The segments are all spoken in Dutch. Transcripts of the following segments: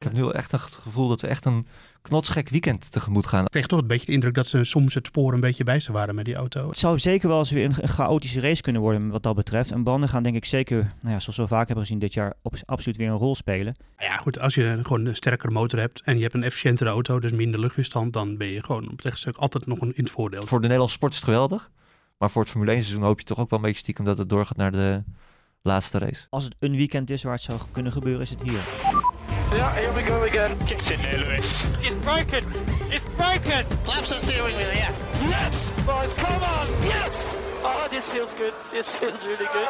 Ik heb nu wel echt het gevoel dat we echt een knotsgek weekend tegemoet gaan. Ik kreeg toch een beetje de indruk dat ze soms het spoor een beetje bij ze waren met die auto. Het zou zeker wel eens weer een, een chaotische race kunnen worden wat dat betreft. En banden gaan denk ik zeker, nou ja, zoals we vaak hebben gezien dit jaar, op, absoluut weer een rol spelen. Ja, goed, als je gewoon een sterkere motor hebt en je hebt een efficiëntere auto, dus minder luchtweerstand, dan ben je gewoon op het rechtstuk altijd nog een in het voordeel. Voor de Nederlandse sport is het geweldig. Maar voor het Formule 1 seizoen hoop je toch ook wel een beetje stiekem dat het doorgaat naar de laatste race. Als het een weekend is waar het zou kunnen gebeuren, is het hier. Yeah, here we go again. Get in there, Lewis. It's broken. It's broken. Flaps the steering wheel, yeah. Yes, boys, come on. Yes. Oh, this feels good. This feels really good.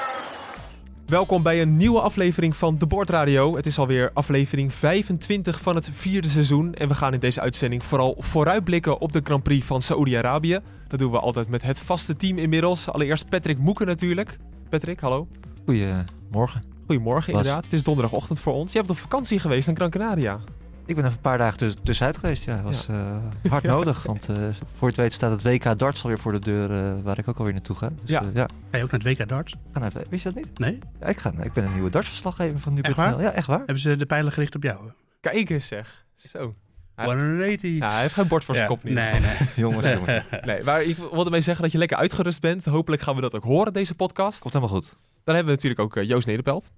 Welkom bij een nieuwe aflevering van De Bordradio. Het is alweer aflevering 25 van het vierde seizoen. En we gaan in deze uitzending vooral vooruitblikken op de Grand Prix van Saoedi-Arabië. Dat doen we altijd met het vaste team inmiddels. Allereerst Patrick Moeken natuurlijk. Patrick, hallo. Goedemorgen. Goedemorgen, inderdaad. Het is donderdagochtend voor ons. Je hebt op vakantie geweest naar Gran Canaria. Ik ben even een paar dagen tuss- tussenuit geweest. Ja, was eh, hard nodig. Want eh, voor je het weet staat het WK darts alweer voor de deur, eh, waar ik ook alweer naartoe ga. Dus, Ja. Ga je ook naar het WK darts? Ga naar het- Wist je dat niet? Nee? Ja, ik, ga, ik ben een nieuwe dartsverslaggever van. Echt waar? Ja, echt waar. Hebben ze de pijlen gericht op jou? Kijk eens zeg. Zo. Ja. 180. Ja, hij heeft geen bord voor zijn Ja, kop niet. Nee, nee. jongens, jongens. Nee, maar ik wilde ermee zeggen dat je lekker uitgerust bent. Hopelijk gaan we dat ook horen, deze podcast. Komt helemaal goed. Dan hebben we natuurlijk ook eh, Joost Nederpelt.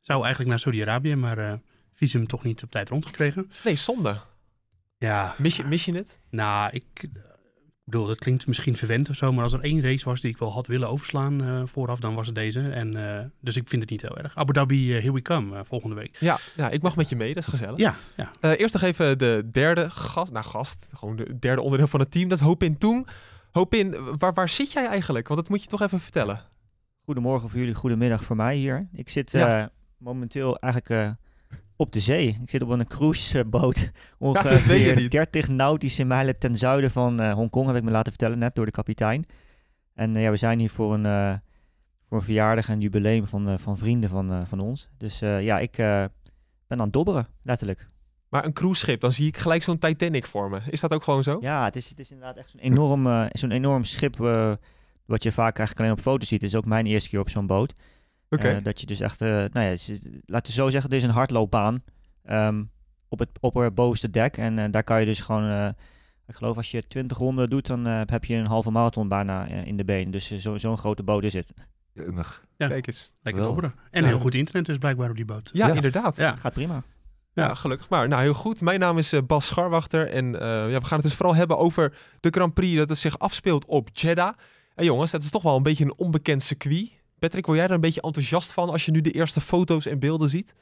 Zou eigenlijk naar Saudi-Arabië, maar eh visum toch niet op tijd rondgekregen. Nee, zonde. Ja, Mis je, mis je het? nou, ik eh, bedoel, dat klinkt misschien verwend of zo, maar als er één race was die ik wel had willen overslaan vooraf, dan was het deze. En, dus ik vind het niet heel erg. Abu Dhabi, here we come, volgende week. Ja, ja, ik mag met je mee. Dat is gezellig. Ja, ja. Eerst nog even de derde gast. Nou, gast. Gewoon de derde onderdeel van het team. Dat is Hopin Toeng. Hopin, waar, waar zit jij eigenlijk? Want dat moet je toch even vertellen. Goedemorgen voor jullie, goedemiddag voor mij hier. Ik zit Ja. eh, momenteel eigenlijk eh, op de zee. Ik zit op een cruiseboot. Ongeveer niet. 30 nautische mijlen ten zuiden van eh, Hongkong, heb ik me laten vertellen, net door de kapitein. En ja, we zijn hier voor een, voor een verjaardag en jubileum van, van vrienden van, van ons. Dus ja, ik ben aan het dobberen, letterlijk. Maar een cruiseschip, dan zie ik gelijk zo'n Titanic voor me. Is dat ook gewoon zo? Ja, het is, het is inderdaad echt zo'n enorm, zo'n enorm schip wat je vaak eigenlijk alleen op foto's ziet. Is ook mijn eerste keer op zo'n boot. Oké. Eh, dat je dus echt, eh, nou ja, is- laten we zo zeggen, er is een hardloopbaan ehm, op het opperbovenste dek. En eh, daar kan je dus gewoon, eh, ik geloof als je 20 ronden doet, dan eh, heb je een halve marathon bijna in de been. Dus zo- zo'n grote boot is het. Jemig. Ja. Kijk eens. Lekker dobberen. En Ja. heel goed internet dus blijkbaar op die boot. Ja, Ja. inderdaad. Ja. Ja. Gaat prima. gelukkig maar. Nou, heel goed. Mijn naam is Bas Scharwachter. En eh, ja, we gaan het dus vooral hebben over de Grand Prix dat het zich afspeelt op Jeddah. En jongens, dat is toch wel een beetje een onbekend circuit. Patrick, word jij er een beetje enthousiast van als je nu de eerste foto's en beelden ziet?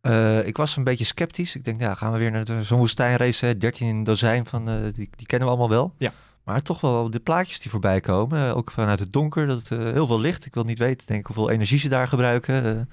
Eh, ik was een beetje sceptisch. Ik denk, ja, gaan we weer naar de- zo'n woestijnrace. hè, 13 in een dozijn, van, eh, die, die kennen we allemaal wel. Ja. Maar toch wel de plaatjes die voorbij komen. eh, ook vanuit het donker, dat heel veel licht. Ik wil niet weten denk ik, hoeveel energie ze daar gebruiken.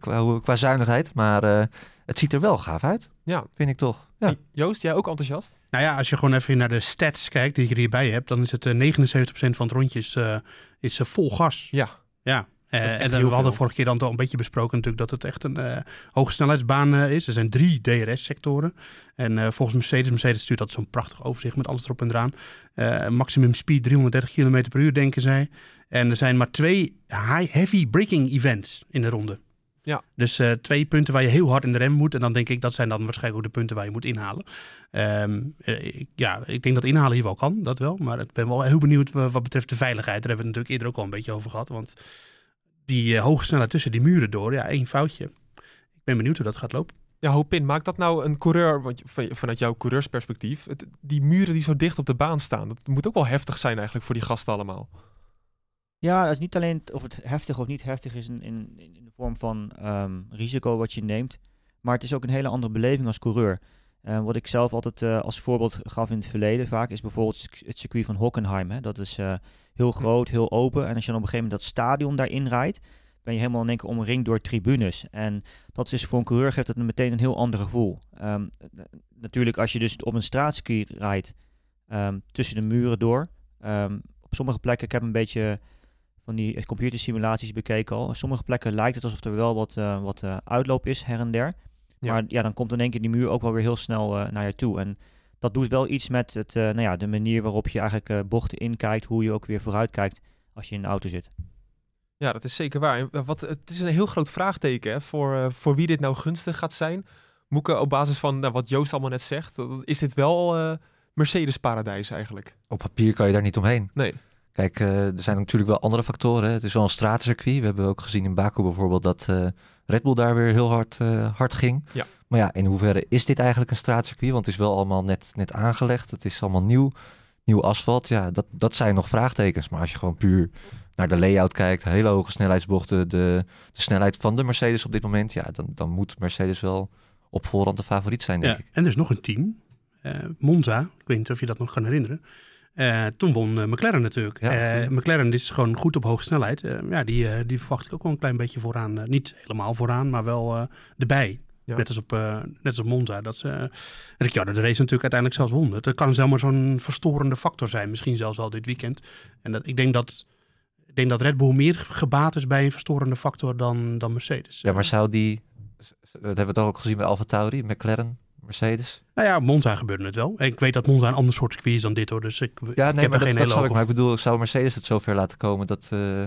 qua, qua zuinigheid. Maar het ziet er wel gaaf uit, Ja. vind ik toch. Ja. Hey, Joost, jij ook enthousiast? Nou ja, als je gewoon even naar de stats kijkt die je hierbij hebt, dan is het eh, 79% van het rondje is, eh, is eh, vol gas. Ja. Ja. Eh, en we hadden veel. vorige keer dan toch een beetje besproken natuurlijk dat het echt een eh hogesnelheidsbaan eh, is. Er zijn drie DRS-sectoren. En eh, volgens Mercedes, Mercedes stuurt dat zo'n prachtig overzicht met alles erop en eraan. Eh, maximum speed 330 km per uur, denken zij. En er zijn maar twee high, heavy braking events in de ronde. Ja. Dus eh, twee punten waar je heel hard in de rem moet. En dan denk ik, dat zijn dan waarschijnlijk ook de punten waar je moet inhalen. Ehm, eh, ik, ja, ik denk dat inhalen hier wel kan, dat wel. Maar ik ben wel heel benieuwd wa- wat betreft de veiligheid. Daar hebben we het natuurlijk eerder ook al een beetje over gehad. Want die eh, hoge snelheid tussen die muren door, ja, één foutje. Ik ben benieuwd hoe dat gaat lopen. Ja, Hopin, maakt dat nou een coureur, want vanuit jouw coureursperspectief, het, die muren die zo dicht op de baan staan, dat moet ook wel heftig zijn eigenlijk voor die gasten allemaal. Ja, dat is niet alleen of het heftig of niet heftig is in, in, in de vorm van ehm, risico wat je neemt. Maar het is ook een hele andere beleving als coureur. Eh, wat ik zelf altijd eh, als voorbeeld gaf in het verleden vaak, is bijvoorbeeld het circuit- van Hockenheim. Hè. Dat is eh, heel groot, heel open. En als je dan op een gegeven moment dat stadion daarin rijdt, ben je helemaal in één keer omringd door tribunes. En dat is voor een coureur geeft het meteen een heel ander gevoel. Ehm, natuurlijk als je dus op een straatcircuit rijdt, ehm, tussen de muren door. Op sommige plekken, ik heb een beetje van die computersimulaties bekeken al. Op sommige plekken lijkt het alsof er wel wat, eh, wat eh, uitloop is her en der. Ja. Maar ja, dan komt in één keer die muur ook wel weer heel snel eh, naar je toe. En dat doet wel iets met het, eh, nou ja, de manier waarop je eigenlijk eh, bochten inkijkt, hoe je ook weer vooruit kijkt als je in de auto zit. Ja, dat is zeker waar. Wat, het is een heel groot vraagteken hè, voor, eh, voor wie dit nou gunstig gaat zijn. Moeke, op basis van nou, wat Joost allemaal net zegt, is dit wel eh, Mercedes-paradijs eigenlijk? Op papier kan je daar niet omheen. Nee. Kijk, eh, er zijn natuurlijk wel andere factoren. Het is wel een stratencircuit. We hebben ook gezien in Baku bijvoorbeeld dat eh, Red Bull daar weer heel hard, eh, hard ging. Ja. Maar ja, in hoeverre is dit eigenlijk een stratencircuit? Want het is wel allemaal net, net aangelegd. Het is allemaal nieuw. Nieuw asfalt. Ja, dat, dat zijn nog vraagtekens. Maar als je gewoon puur naar de layout kijkt, hele hoge snelheidsbochten, de, de snelheid van de Mercedes op dit moment, ja, dan, dan moet Mercedes wel op voorhand de favoriet zijn, denk Ja, ik. en er is nog een team, Monza. Ik weet niet of je dat nog kan herinneren. Eh, toen won eh, McLaren natuurlijk. Ja, Eh. McLaren is gewoon goed op hoge snelheid. Ja, die, die verwacht ik ook wel een klein beetje vooraan. Niet helemaal vooraan, maar wel erbij. Ja. Net, als op, net als op Monza. Dat ze, Ricciardo de race natuurlijk uiteindelijk zelfs won. Het kan zelfs maar zo'n verstorende factor zijn. Misschien zelfs al dit weekend. En dat, ik, denk dat, ik denk dat Red Bull meer gebaat is bij een verstorende factor dan, dan Mercedes. Ja, maar zou die, dat hebben we toch ook gezien bij Alfa Tauri, McLaren, Mercedes? Nou ja, Monza gebeurde het wel. En ik weet dat Monza een ander soort circuit is dan dit hoor. Dus ik, Ja, ik nee, heb maar er dat, geen dat ik, maar ik bedoel, zou Mercedes het zover laten komen dat eh,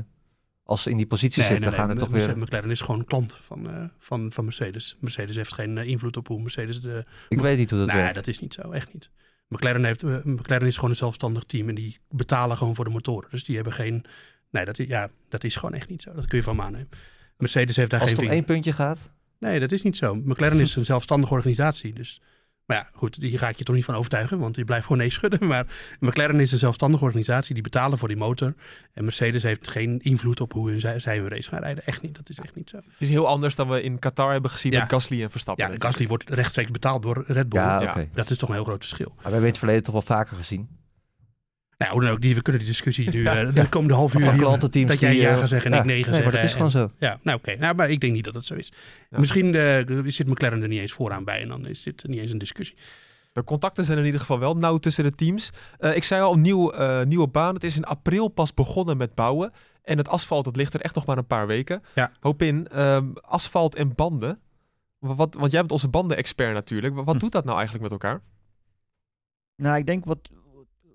als ze in die positie Nee, zitten, nee, dan nee. gaan het toch weer... McLaren is gewoon klant van, eh, van, van Mercedes. Mercedes heeft geen eh, invloed op hoe Mercedes de... Ik weet niet hoe dat nee, werkt. dat is niet zo. Echt niet. McLaren, heeft, McLaren is gewoon een zelfstandig team en die betalen gewoon voor de motoren. Dus die hebben geen... Nee, dat is, ja, dat is gewoon echt niet zo. Dat kun je van me aannemen. Mercedes heeft daar Als geen het om één puntje gaat, Nee, dat is niet zo. McLaren is een zelfstandige organisatie. Dus, maar ja, goed, hier ga ik je toch niet van overtuigen, want je blijft gewoon nee schudden. Maar McLaren is een zelfstandige organisatie, die betalen voor die motor. En Mercedes heeft geen invloed op hoe hun, zij, zij hun race gaan rijden. Echt niet, dat is echt niet zo. Het is heel anders dan we in Qatar hebben gezien Ja. met Gasly en Verstappen. Ja. Gasly wordt rechtstreeks betaald door Red Bull. ja. Dat is toch een heel groot verschil. Maar we hebben in het verleden toch wel vaker gezien. Nou, hoe dan ook, die, we kunnen die discussie nu eh, de komende half uur hier, klantenteams dat jij die, ja eh, gaat zeggen en ik nee ga nee, zeggen. maar dat is gewoon zo. Ja, nou oké. Nou, maar ik denk niet dat het zo is. Ja. Misschien eh, zit McLaren er niet eens vooraan bij en dan is dit niet eens een discussie. De contacten zijn in ieder geval wel nauw tussen de teams. Eh, ik zei al, nieuw, eh, nieuwe baan. Het is in april pas begonnen met bouwen. En het asfalt, dat ligt er echt nog maar een paar weken. Ja. Hoop in, ehm, asfalt en banden. Wat, want jij bent onze banden-expert natuurlijk. Wat, wat Hm. doet dat nou eigenlijk met elkaar? Nou, ik denk wat,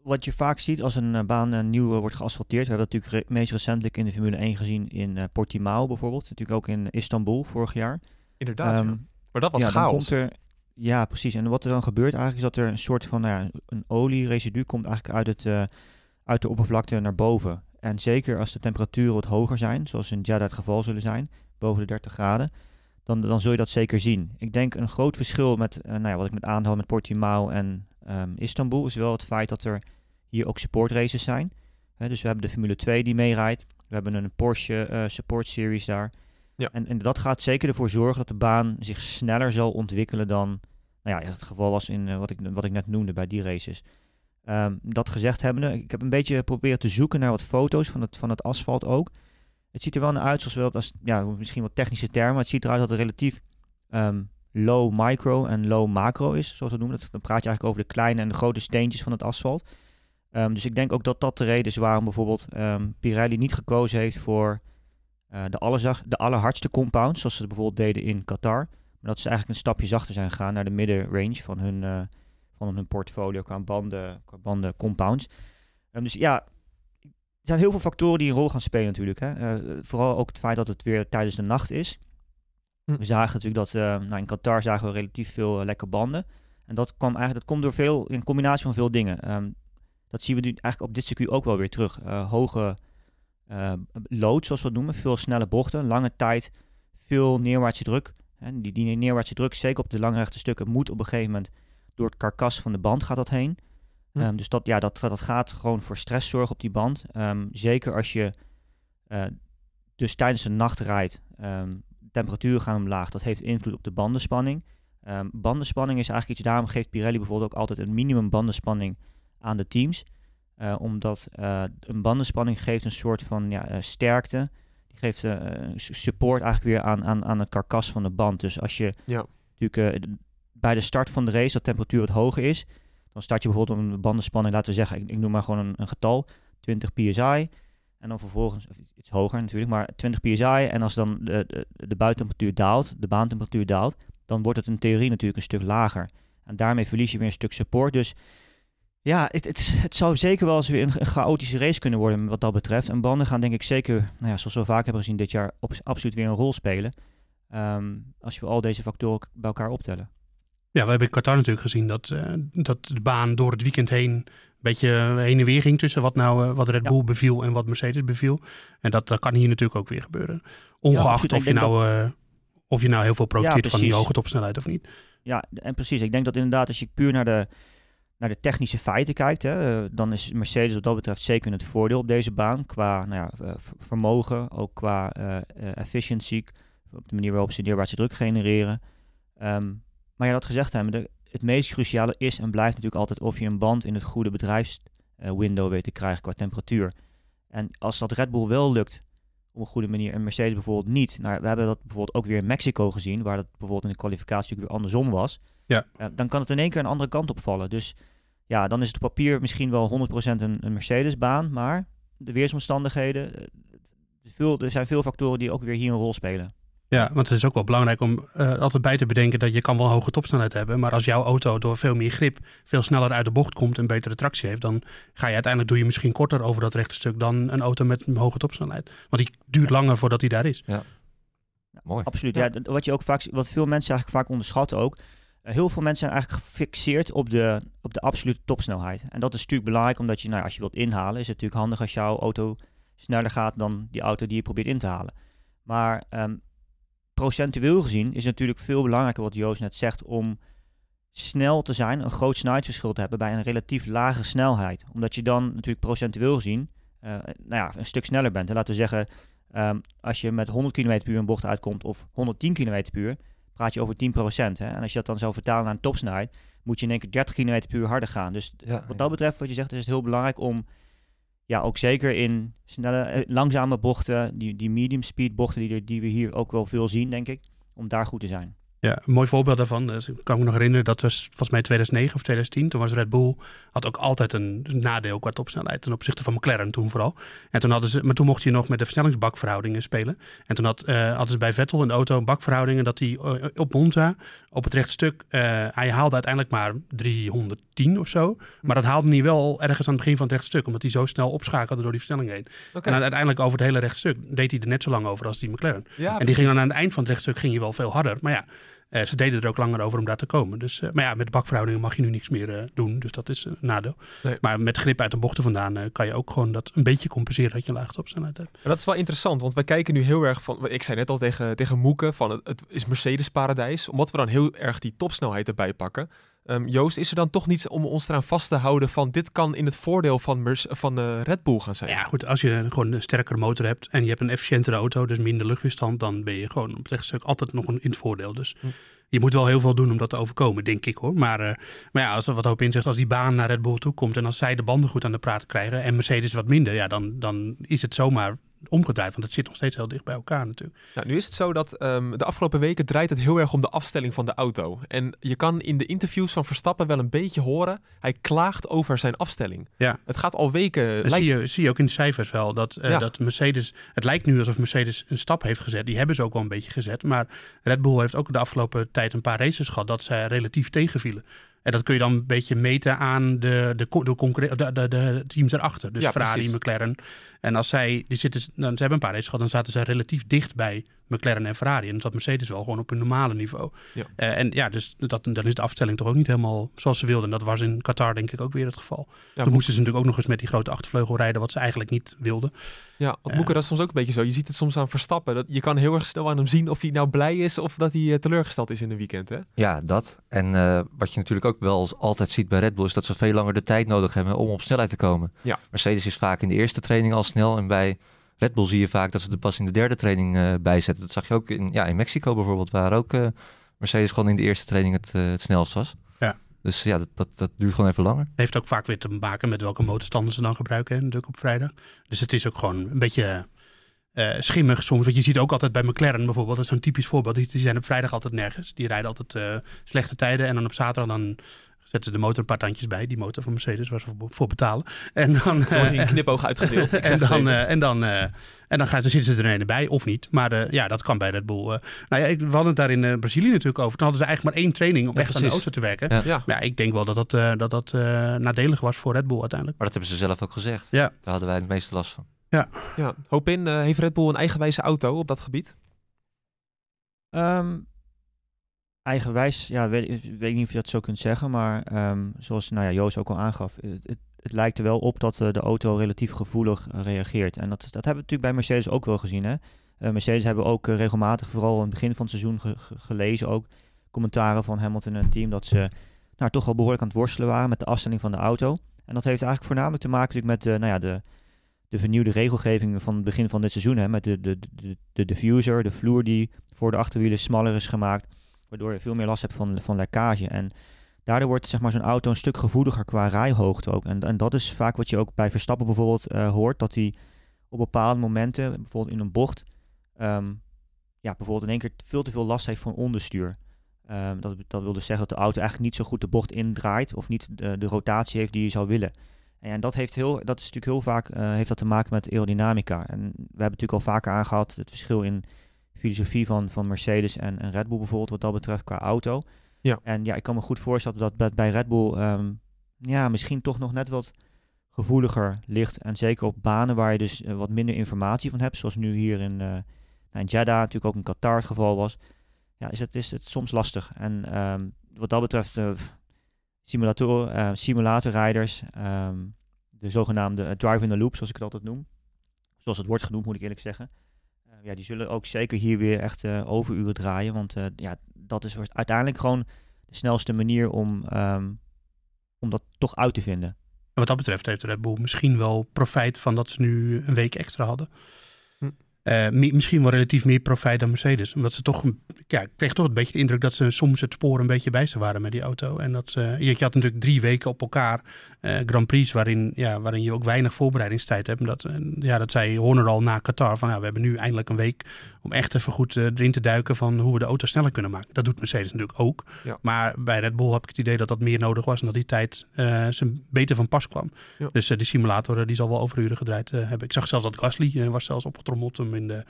wat je vaak ziet als een eh, baan eh, nieuw eh, wordt geasfalteerd. We hebben dat natuurlijk re- meest recentelijk in de Formule 1 gezien in Portimao bijvoorbeeld. Natuurlijk ook in Istanbul vorig jaar. Inderdaad, ja. Ehm, Maar dat was ja, chaos. er, ja, precies. En wat er dan gebeurt eigenlijk is dat er een soort van nou ja, een olieresidu komt eigenlijk uit, het, uit de oppervlakte naar boven. En zeker als de temperaturen wat hoger zijn, zoals in Jeddah het geval zullen zijn, boven de 30 graden, dan, dan zul je dat zeker zien. Ik denk een groot verschil met nou ja, wat ik met aanhaal met Portimao en ehm, Istanbul is wel het feit dat er hier ook support races zijn. Dus we hebben de Formule 2 die meerijdt. We hebben een Porsche eh, Support Series daar. Ja. En, en dat gaat zeker ervoor zorgen dat de baan zich sneller zal ontwikkelen dan nou ja, het geval was in eh, wat, ik, wat ik net noemde bij die races. Ehm, dat gezegd hebbende, ik heb een beetje geprobeerd te zoeken naar wat foto's van het, van het asfalt ook. Het ziet er wel naar uit, zoals wel, als, ja, misschien wat technische termen, maar het ziet eruit dat het relatief ehm, low micro en low macro is, zoals we noemen. Dat, dan praat je eigenlijk over de kleine en de grote steentjes van het asfalt. Ehm, dus ik denk ook dat dat de reden is waarom bijvoorbeeld ehm, Pirelli niet gekozen heeft voor eh, de, allerzag, de allerhardste compounds, zoals ze bijvoorbeeld deden in Qatar. Maar dat ze eigenlijk een stapje zachter zijn gegaan naar de middenrange van hun, eh, van hun portfolio qua banden, qua banden compounds. Ehm, dus ja, er zijn heel veel factoren die een rol gaan spelen natuurlijk. Hè. Eh, vooral ook het feit dat het weer tijdens de nacht is. Hm. We zagen natuurlijk dat eh, nou, in Qatar zagen we relatief veel eh, lekke banden. En dat kwam eigenlijk dat komt door veel, in combinatie van veel dingen. Ehm, dat zien we nu eigenlijk op dit circuit ook wel weer terug. Eh, hoge load, zoals we het noemen. Veel snelle bochten, lange tijd, veel neerwaartse druk. Hè, die, die neerwaartse druk, zeker op de langrechte stukken, moet op een gegeven moment door het karkas van de band gaat dat heen. Hm. Ehm, dus dat, ja, dat, dat gaat gewoon voor stress zorgen op die band. Ehm, zeker als je dus tijdens de nacht rijdt, temperaturen gaan omlaag. Dat heeft invloed op de bandenspanning. Ehm, bandenspanning is eigenlijk iets, daarom geeft Pirelli bijvoorbeeld ook altijd een minimum bandenspanning aan de teams. Eh, omdat eh, een bandenspanning geeft een soort van ja, eh, sterkte. Die geeft support eigenlijk weer aan, aan, aan het karkas van de band. Dus als je Ja. natuurlijk bij de start van de race dat temperatuur wat hoger is, dan start je bijvoorbeeld een bandenspanning, laten we zeggen, ik, ik noem maar gewoon een, een getal, 20 psi. En dan vervolgens, iets- hoger natuurlijk, maar 20 psi. En als dan de, de, de daalt, de baantemperatuur daalt, dan wordt het in theorie natuurlijk een stuk lager. En daarmee verlies je weer een stuk support. Dus ja, het, het, het zou zeker wel eens weer een, chaotische race kunnen worden wat dat betreft. En banden gaan denk ik zeker, nou ja, zoals we vaak hebben gezien dit jaar, absoluut weer een rol spelen. Ehm, als je al deze factoren bij elkaar optellen. Ja, we hebben in Qatar natuurlijk gezien dat, eh, dat de baan door het weekend heen een beetje heen en weer ging tussen wat nou eh, wat Red Ja. Bull beviel en wat Mercedes beviel. En dat, dat kan hier natuurlijk ook weer gebeuren. Ongeacht of, je nou, eh, of je nou heel veel profiteert van die hoge topsnelheid of niet. Ja, en precies. Ik denk dat inderdaad, als je puur naar de, naar de technische feiten kijkt, hè, eh, dan is Mercedes wat dat betreft zeker het voordeel op deze baan. Qua nou ja, eh, vermogen, ook qua eh eh, efficiency, op de manier waarop ze neerwaartse druk genereren. Ehm, maar ja, dat gezegd hebben, de, het meest cruciale is en blijft natuurlijk altijd of je een band in het goede bedrijfswindow weet te krijgen qua temperatuur. En als dat Red Bull wel lukt op een goede manier en Mercedes bijvoorbeeld niet. Nou, we hebben dat bijvoorbeeld ook weer in Mexico gezien, waar dat bijvoorbeeld in de kwalificatie ook weer andersom was. Ja. Dan kan het in één keer een andere kant opvallen. Dus ja, dan is het op papier misschien wel 100% een, een Mercedes-baan, maar de weersomstandigheden, eh, veel, er zijn veel factoren die ook weer hier een rol spelen. Ja, want het is ook wel belangrijk om eh, altijd bij te bedenken dat je kan wel hoge topsnelheid hebben. Maar als jouw auto door veel meer grip veel sneller uit de bocht komt en betere tractie heeft, dan ga je uiteindelijk doe je misschien korter over dat rechte stuk dan een auto met een hoge topsnelheid. Want die duurt langer voordat hij daar is. Mooi. Absoluut. Ja. Ja. wat je ook vaak, wat veel mensen eigenlijk vaak onderschatten ook. eh, heel veel mensen zijn eigenlijk gefixeerd op de, op de absolute topsnelheid. En dat is natuurlijk belangrijk, omdat je, nou, ja, als je wilt inhalen, is het natuurlijk handig als jouw auto sneller gaat dan die auto die je probeert in te halen. Maar ehm, procentueel gezien is het natuurlijk veel belangrijker wat Joost net zegt om snel te zijn, een groot snelheidsverschil te hebben bij een relatief lage snelheid. Omdat je dan natuurlijk procentueel gezien eh, nou ja, een stuk sneller bent. En laten we zeggen, ehm, als je met 100 km per uur een bocht uitkomt of 110 km per uur, praat je over 10%. Hè? En als je dat dan zou vertalen naar een topsnelheid, moet je in één keer 30 km per uur harder gaan. Dus Ja, wat dat betreft, wat je zegt, is het heel belangrijk om, ja, ook zeker in snelle, eh, langzame bochten, die, die medium speed bochten die, die we hier ook wel veel zien, denk ik, om daar goed te zijn. Ja, een mooi voorbeeld daarvan. Dus ik kan me nog herinneren, dat was volgens mij 2009 of 2010. Toen was Red Bull, had ook altijd een nadeel qua topsnelheid ten opzichte van McLaren toen vooral. En toen hadden ze, maar toen mocht je nog met de versnellingsbakverhoudingen spelen. En toen had, eh, hadden ze bij Vettel de auto bakverhoudingen dat hij eh, op Monza op het rechte stuk, eh, hij haalde uiteindelijk maar 310 of zo. Maar dat haalde hij wel ergens aan het begin van het rechte stuk, omdat hij zo snel opschakelde door die versnelling heen. En uiteindelijk over het hele rechte stuk deed hij er net zo lang over als die McLaren. Ja, En die ging dan aan het eind van het rechtstuk ging je wel veel harder. Maar ja, eh, ze deden er ook langer over om daar te komen. Dus, eh, maar ja, met de bakverhoudingen mag je nu niks meer eh, doen. Dus dat is een nadeel. Nee. Maar met grip uit de bochten vandaan kan je ook gewoon dat een beetje compenseren dat je een lage topsnelheid hebt. Maar dat is wel interessant, want wij kijken nu heel erg van. Ik zei net al tegen, tegen Moeke van het, het is Mercedes-paradijs, omdat we dan heel erg die topsnelheid erbij pakken. Ehm, Joost, is er dan toch niets om ons eraan vast te houden van dit kan in het voordeel van, Merce- van eh, Red Bull gaan zijn? Ja, goed, als je gewoon een sterkere motor hebt en je hebt een efficiëntere auto, dus minder luchtweerstand, dan ben je gewoon op het rechtstuk altijd nog een, in het voordeel. Dus Hm. je moet wel heel veel doen om dat te overkomen, denk ik hoor. Maar, eh, maar ja, als er wat hoop in zegt, als die baan naar Red Bull toe komt en als zij de banden goed aan de praat krijgen en Mercedes wat minder, ja, dan, dan is het zomaar omgedraaid. Want het zit nog steeds heel dicht bij elkaar natuurlijk. Nou, nu is het zo dat ehm, de afgelopen weken draait het heel erg om de afstelling van de auto. En je kan in de interviews van Verstappen wel een beetje horen, hij klaagt over zijn afstelling. Ja. Het gaat al weken... Dat lijkt- zie je, zie je ook in de cijfers wel. Dat, eh, Ja. dat Mercedes. Het lijkt nu alsof Mercedes een stap heeft gezet. Die hebben ze ook wel een beetje gezet. Maar Red Bull heeft ook de afgelopen tijd een paar races gehad dat ze relatief tegenvielen. En dat kun je dan een beetje meten aan de, de, de, de, de, de teams erachter. Dus Ja, Ferrari, precies. McLaren. En als zij, die zitten, dan, ze hebben een paar races gehad, dan zaten zij relatief dicht bij McLaren en Ferrari. En dan zat Mercedes wel gewoon op een normale niveau. Ja. Eh, en ja, dus dat, dan is de afstelling toch ook niet helemaal zoals ze wilden. En dat was in Qatar denk ik ook weer het geval. Ja, Toen moesten ze natuurlijk ook nog eens met die grote achtervleugel rijden, wat ze eigenlijk niet wilden. Ja, want Ja. Moeke, dat is soms ook een beetje zo. Je ziet het soms aan Verstappen. Dat, je kan heel erg snel aan hem zien of hij nou blij is of dat hij eh, teleurgesteld is in een weekend. Hè? Ja, dat. En eh, wat je natuurlijk ook wel altijd ziet bij Red Bull is dat ze veel langer de tijd nodig hebben om op snelheid te komen. Ja. Mercedes is vaak in de eerste training al snel en bij Red Bull zie je vaak dat ze er pas in de derde training bijzetten. Dat zag je ook in, ja, in Mexico bijvoorbeeld, waar ook eh, Mercedes gewoon in de eerste training het, eh, het snelst was. Ja. Dus ja, dat, dat, dat duurt gewoon even langer. Heeft ook vaak weer te maken met welke motorstanden ze dan gebruiken, hè, natuurlijk op vrijdag. Dus het is ook gewoon een beetje schimmig soms. Want je ziet ook altijd bij McLaren bijvoorbeeld, dat is zo'n typisch voorbeeld. Die, die zijn op vrijdag altijd nergens. Die rijden altijd slechte tijden. En dan op zaterdag dan zetten ze de motor een paar tandjes bij. Die motor van Mercedes, waar ze voor, voor betalen. En dan, Er wordt eh, een knipoog uitgedeeld. Ik zeg en, dan, even. eh, en dan, eh, en dan, gaat, dan zitten ze er een bij, of niet. Maar eh, ja, dat kan bij Red Bull. eh. nou ja, ik, we hadden het daar in eh, Brazilië natuurlijk over. Toen hadden ze eigenlijk maar één training om Ja, echt aan de auto te werken. Ja. ja. Maar ja, ik denk wel dat dat, eh, dat, dat eh, nadelig was voor Red Bull uiteindelijk. Maar dat hebben ze zelf ook gezegd. Ja. Daar hadden wij het meeste last van. ja. Hoop in, eh, heeft Red Bull een eigenwijze auto op dat gebied? Ehm, eigenwijs, ja, weet, niet of je dat zo kunt zeggen, maar ehm, zoals nou ja, Joost ook al aangaf, het, het, lijkt er wel op dat eh, de auto relatief gevoelig eh, reageert. En dat, dat hebben we natuurlijk bij Mercedes ook wel gezien. Hè? Eh, Mercedes hebben ook regelmatig, vooral in het begin van het seizoen, ge- ge- gelezen ook commentaren van Hamilton en het team dat ze nou, toch wel behoorlijk aan het worstelen waren met de afstelling van de auto. En dat heeft eigenlijk voornamelijk te maken natuurlijk met nou ja, de, de vernieuwde regelgeving van het begin van dit seizoen. Hè, met de, de, de, de diffuser, de vloer die voor de achterwielen smaller is gemaakt. Waardoor je veel meer last hebt van, van lekkage. En daardoor wordt zeg maar, zo'n auto een stuk gevoeliger qua rijhoogte ook. En, en dat is vaak wat je ook bij Verstappen bijvoorbeeld eh, hoort. Dat hij op bepaalde momenten, bijvoorbeeld in een bocht, ehm, ja, bijvoorbeeld in één keer veel te veel last heeft van onderstuur. Ehm, dat, dat wil dus zeggen dat de auto eigenlijk niet zo goed de bocht indraait of niet de, de rotatie heeft die je zou willen. En dat, heeft heel, dat is natuurlijk heel vaak eh, heeft dat te maken met aerodynamica. En we hebben natuurlijk al vaker aangehaald het verschil in filosofie van, van Mercedes en, en Red Bull bijvoorbeeld wat dat betreft qua auto. Ja. En ja, ik kan me goed voorstellen dat dat bij Red Bull ehm, ja, misschien toch nog net wat gevoeliger ligt. En zeker op banen waar je dus eh, wat minder informatie van hebt, zoals nu hier in, eh nou, in Jeddah, natuurlijk ook in Qatar het geval was. Ja, is het, is het soms lastig. En ehm, wat dat betreft, eh simulator, eh, simulatorrijders, ehm, de zogenaamde eh, drive in the loop, zoals ik het altijd noem. Zoals het wordt genoemd, moet ik eerlijk zeggen. Eh, ja, die zullen ook zeker hier weer echt eh, overuren draaien. Want eh, ja, dat is uiteindelijk gewoon de snelste manier om, ehm, om dat toch uit te vinden. En wat dat betreft heeft Red Bull misschien wel profijt van dat ze nu een week extra hadden. Eh, mi- misschien wel relatief meer profijt dan Mercedes. Omdat ze toch, een- ja, ik kreeg toch een beetje de indruk dat ze soms het spoor een beetje bij ze waren met die auto. En dat je, je had natuurlijk drie weken op elkaar eh, Grand Prix waarin, ja, waarin je ook weinig voorbereidingstijd hebt. En Dat, eh, ja, dat zei Horner al na Qatar. Van, ja, we hebben nu eindelijk een week om echt even goed eh, erin te duiken van hoe we de auto sneller kunnen maken. Dat doet Mercedes natuurlijk ook. Ja. Maar bij Red Bull heb ik het idee dat dat meer nodig was en dat die tijd ze beter van pas kwam. Ja. Dus die simulator die zal wel overuren gedraaid hebben. Ik zag zelfs dat Gasly was zelfs opgetrommeld om in de,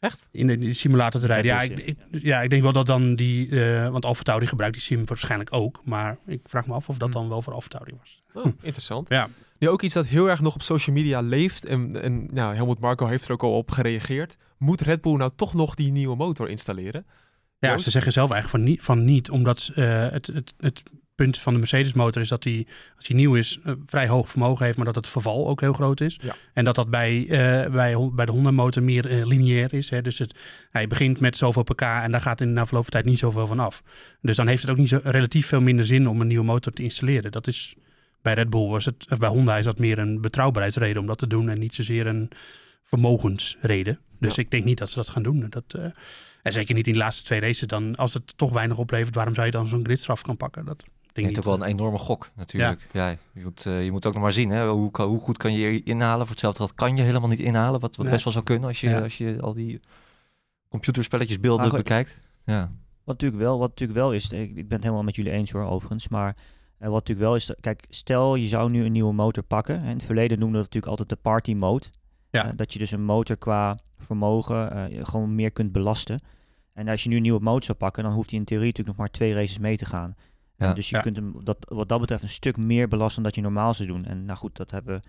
Echt? in de, simulator te Ja, rijden. Ja, dus, ik, ik- ja, ik denk wel dat dan die, eh want AlphaTauri gebruikt die sim waarschijnlijk ook. Maar ik vraag me af of dat Hm. dan wel voor AlphaTauri was. Oh, interessant. Ja. Nu ook iets dat heel erg nog op social media leeft. En, en nou, Helmut Marko heeft er ook al op gereageerd. Moet Red Bull nou toch nog die nieuwe motor installeren? Ja, Joost? ze zeggen zelf eigenlijk van niet, van niet omdat eh, het, het, het punt van de Mercedes motor is dat hij, als hij nieuw is, eh, vrij hoog vermogen heeft, maar dat het verval ook heel groot is. Ja. En dat dat bij, eh, bij, bij de Honda motor meer eh, lineair is. Hè? Dus het, hij begint met zoveel pk en daar gaat in na verloop van tijd niet zoveel van af. Dus dan heeft het ook niet zo relatief veel minder zin om een nieuwe motor te installeren. Dat is bij Red Bull was het, of bij Honda is dat meer een betrouwbaarheidsreden om dat te doen en niet zozeer een vermogensreden. Dus Ja. ik denk niet dat ze dat gaan doen. Dat, en zeker niet in de laatste twee races. Dan, als het toch weinig oplevert, waarom zou je dan zo'n gridstraf gaan pakken? Dat denk Het is ook wel een enorme gok natuurlijk. Ja. je, moet, eh, je moet ook nog maar zien, hè? Hoe, hoe goed kan je inhalen. Voor hetzelfde geld kan je helemaal niet inhalen. Wat, wat Nee. best wel zou kunnen als je, Ja. als je al die computerspelletjes beelden bekijkt. Ja. Wat natuurlijk wel, wat natuurlijk wel is, ik, ik ben het helemaal met jullie eens hoor, overigens. Maar eh, wat natuurlijk wel is, kijk, stel je zou nu een nieuwe motor pakken. En in het verleden noemden we dat natuurlijk altijd de party mode. Ja. Eh, dat je dus een motor qua vermogen eh, gewoon meer kunt belasten. En als je nu een nieuwe motor zou pakken, dan hoeft hij in theorie natuurlijk nog maar twee races mee te gaan. Ja. dus je Ja. kunt hem dat, wat dat betreft een stuk meer belasten dan dat je normaal zou doen. En nou goed, dat hebben we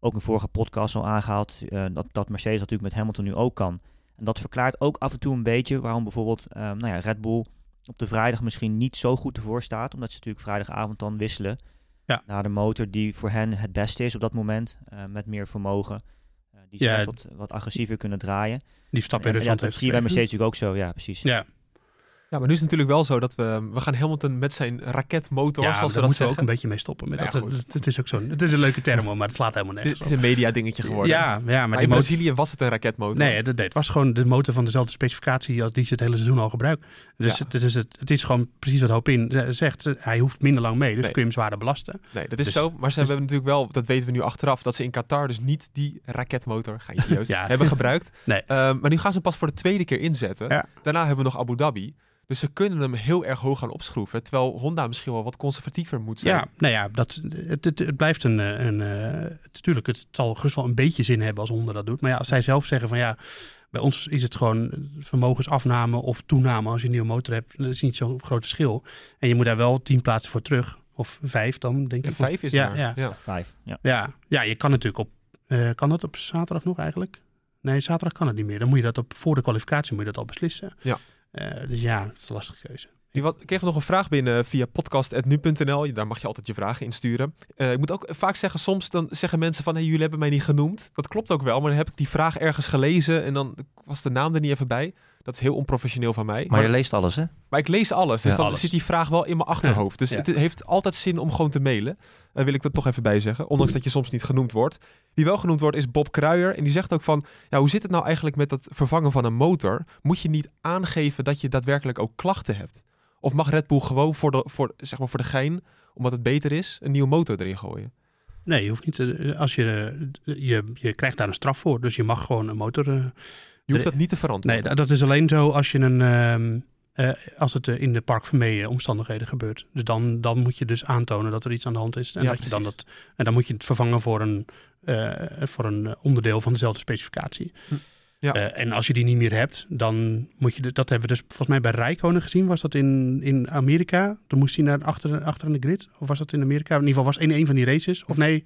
ook in vorige podcast al aangehaald. eh, dat, dat Mercedes natuurlijk met Hamilton nu ook kan. En dat verklaart ook af en toe een beetje waarom bijvoorbeeld eh, nou ja, Red Bull op de vrijdag misschien niet zo goed ervoor staat. Omdat ze natuurlijk vrijdagavond dan wisselen Ja. naar de motor die voor hen het beste is op dat moment. eh, met meer vermogen. Eh, die ze Ja, wat, wat agressiever kunnen draaien. Die stap in Rusland dat zie je bij. Mercedes natuurlijk ook zo. Ja, precies. Ja, Ja, maar nu is het natuurlijk wel zo dat we... We gaan Hamilton met zijn raketmotor, ja zoals we daar dat moeten we ook zeggen. een beetje mee stoppen. Met Ja, dat, goed. het, het is ook zo'n, het is een leuke term, maar het slaat helemaal nergens is op. een media dingetje geworden. Ja, ja, maar, maar die in motor... Brazilië was het een raketmotor. Nee, dat, het was gewoon de motor van dezelfde specificatie als die ze het hele seizoen al gebruikt. Dus Ja. het, het, is het, het is gewoon precies wat Hopin zegt. Hij hoeft minder lang mee, dus Nee. kun je hem zwaarder belasten. Nee, dat is Dus- zo. Maar ze dus- hebben natuurlijk wel, dat weten we nu achteraf, dat ze in Qatar dus niet die raketmotor, ga je Ja. hebben gebruikt. Nee. Ehm, maar nu gaan ze pas voor de tweede keer inzetten. Daarna hebben we nog Abu Dhabi. Dus ze kunnen hem heel erg hoog gaan opschroeven. Terwijl Honda misschien wel wat conservatiever moet zijn. Ja, nou ja, dat, het, het, het blijft een... eh, een eh, natuurlijk, het zal gerust wel een beetje zin hebben als Honda dat doet. Maar ja, als zij zelf zeggen van ja, bij ons is het gewoon vermogensafname of toename als je een nieuwe motor hebt. Dat is niet zo'n groot verschil. En je moet daar wel tien plaatsen voor terug. Of vijf dan, denk Ja, ik. vijf is ja, maar. Ja. Ja. Vijf. Ja. Ja, ja, je kan natuurlijk op... eh, kan dat op zaterdag nog eigenlijk? Nee, zaterdag kan het niet meer. Dan moet je dat op, voor de kwalificatie moet je dat al beslissen. Ja. Eh, dus ja, dat is een lastige keuze. Wat- ik kreeg nog een vraag binnen via podcast.nu.nl. Daar mag je altijd je vragen insturen. Eh ik moet ook vaak zeggen, soms dan zeggen mensen van... Hey, jullie hebben mij niet genoemd. Dat klopt ook wel, maar dan heb ik die vraag ergens gelezen... en dan was de naam er niet even bij. Dat is heel onprofessioneel van mij. Maar je leest alles, hè? Maar ik lees alles, dus Ja, dan alles. zit die vraag wel in mijn achterhoofd. Dus Ja. het heeft altijd zin om gewoon te mailen. Daar wil ik er toch even bij zeggen. Ondanks dat je soms niet genoemd wordt. Wie wel genoemd wordt is Bob Kruijer. En die zegt ook van, ja, hoe zit het nou eigenlijk met het vervangen van een motor? Moet je niet aangeven dat je daadwerkelijk ook klachten hebt? Of mag Red Bull gewoon voor de, voor, zeg maar voor de gein, omdat het beter is, een nieuwe motor erin gooien? Nee, je hoeft niet. te- als je, je, je krijgt daar een straf voor. Dus je mag gewoon een motor. eh, Je hoeft dat niet te nee, verantwoorden. dat, dat is alleen zo als je een. ehm, eh, als het eh, in de Park Vermee omstandigheden gebeurt. Dus dan, dan moet je dus aantonen dat er iets aan de hand is. En, Ja, dat je dan dat, en dan moet je het vervangen voor een, eh, voor een onderdeel van dezelfde specificatie. Hm. Ja. En als je die niet meer hebt, dan moet je... de- Dat hebben we dus volgens mij bij Rijkonen gezien. Was dat in, in Amerika? Toen moest hij naar achter, achter aan de grid. Of was dat in Amerika? In ieder geval was in een van die races. Of nee,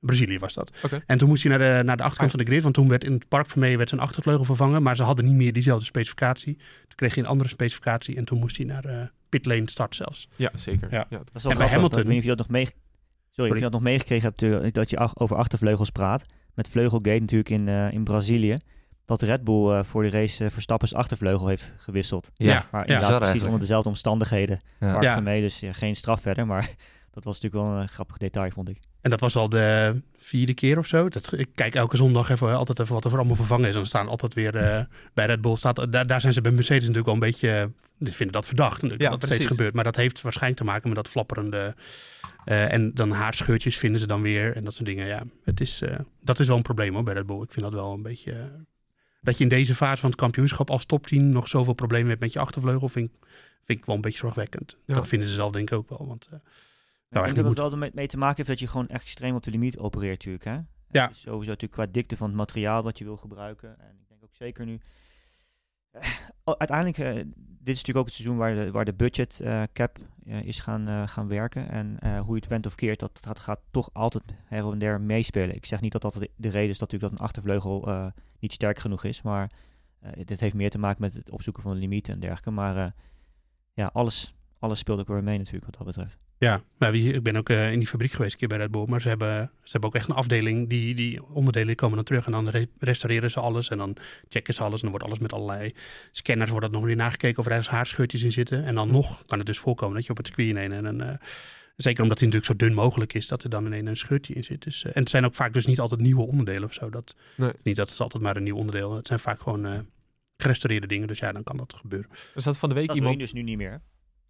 Brazilië was dat. En toen moest hij naar de, naar de achterkant Ah. van de grid. Want toen werd in het park Vermee werd zijn achtervleugel vervangen. Maar ze hadden niet meer diezelfde specificatie. Toen kreeg hij een andere specificatie. En toen moest hij naar eh pitlane start zelfs. Ja, zeker. Ja. Dat is wel En bij grappig, Hamilton- dat- Ik weet niet of je dat nog mee... Sorry, of je dat nog meegekregen hebt dat je ach- over achtervleugels praat. Met Vleugelgate natuurlijk in, eh, in Brazilië. Dat Red Bull eh, voor de race eh, Verstappen's achtervleugel heeft gewisseld. Ja, Maar ja. precies eigenlijk. onder dezelfde omstandigheden. Ja. Park Ja. Vermee, dus ja, geen straf verder. Maar dat was natuurlijk wel een grappig detail, vond ik. En dat was al de vierde keer of zo. Dat, ik kijk elke zondag even, altijd even wat er voor allemaal vervangen is. En dan staan altijd weer eh, bij Red Bull. Staat, daar, daar zijn ze bij Mercedes natuurlijk wel een beetje... eh, Die vinden dat verdacht natuurlijk, Ja, dat steeds gebeurt. Maar dat heeft waarschijnlijk te maken met dat flapperende... eh, en dan haarscheurtjes vinden ze dan weer. En dat soort dingen. Ja, het is, eh, dat is wel een probleem hoor, bij Red Bull. Ik vind dat wel een beetje... eh, dat je in deze fase van het kampioenschap als top 10 nog zoveel problemen hebt met je achtervleugel... vind, ik- vind ik wel een beetje zorgwekkend. Ja. Dat vinden ze zelf denk ik ook wel. Want, eh, nou, ik denk dat moet. het wel mee te maken heeft dat je gewoon echt extreem op de limiet opereert natuurlijk. Hè? Ja. Dus sowieso natuurlijk qua dikte van het materiaal wat je wil gebruiken. En ik denk ook zeker nu... Eh, oh, uiteindelijk, eh, dit is natuurlijk ook het seizoen waar de, waar de budget eh, cap is gaan, gaan werken. En hoe je het bent of keert, dat gaat, gaat toch altijd her en der meespelen. Ik zeg niet dat dat de, de reden is dat, natuurlijk dat een achtervleugel niet sterk genoeg is. Maar dit heeft meer te maken met het opzoeken van de limieten en dergelijke. Maar ja, alles, alles speelt ook weer mee natuurlijk wat dat betreft. Ja, nou, wie- ik ben ook eh, in die fabriek geweest een keer bij Red Bull. Maar ze hebben, ze hebben ook echt een afdeling. Die, die onderdelen komen dan terug. En dan re- restaureren ze alles. En dan checken ze alles. En dan wordt alles met allerlei scanners. Wordt dat nog weer nagekeken of er ergens haarscheurtjes in zitten. En dan nog kan het dus voorkomen dat je op het circuit ineens en een... eh, zeker omdat hij natuurlijk zo dun mogelijk is. Dat er dan ineens een scheurtje in zit. Dus, eh, en het zijn ook vaak dus niet altijd nieuwe onderdelen of zo. Dat, Nee. Niet dat het altijd maar een nieuw onderdeel. Het zijn vaak gewoon eh, gerestaureerde dingen. Dus ja, dan kan dat gebeuren. Er zat van de week Dat iemand... dus nu niet meer, hè?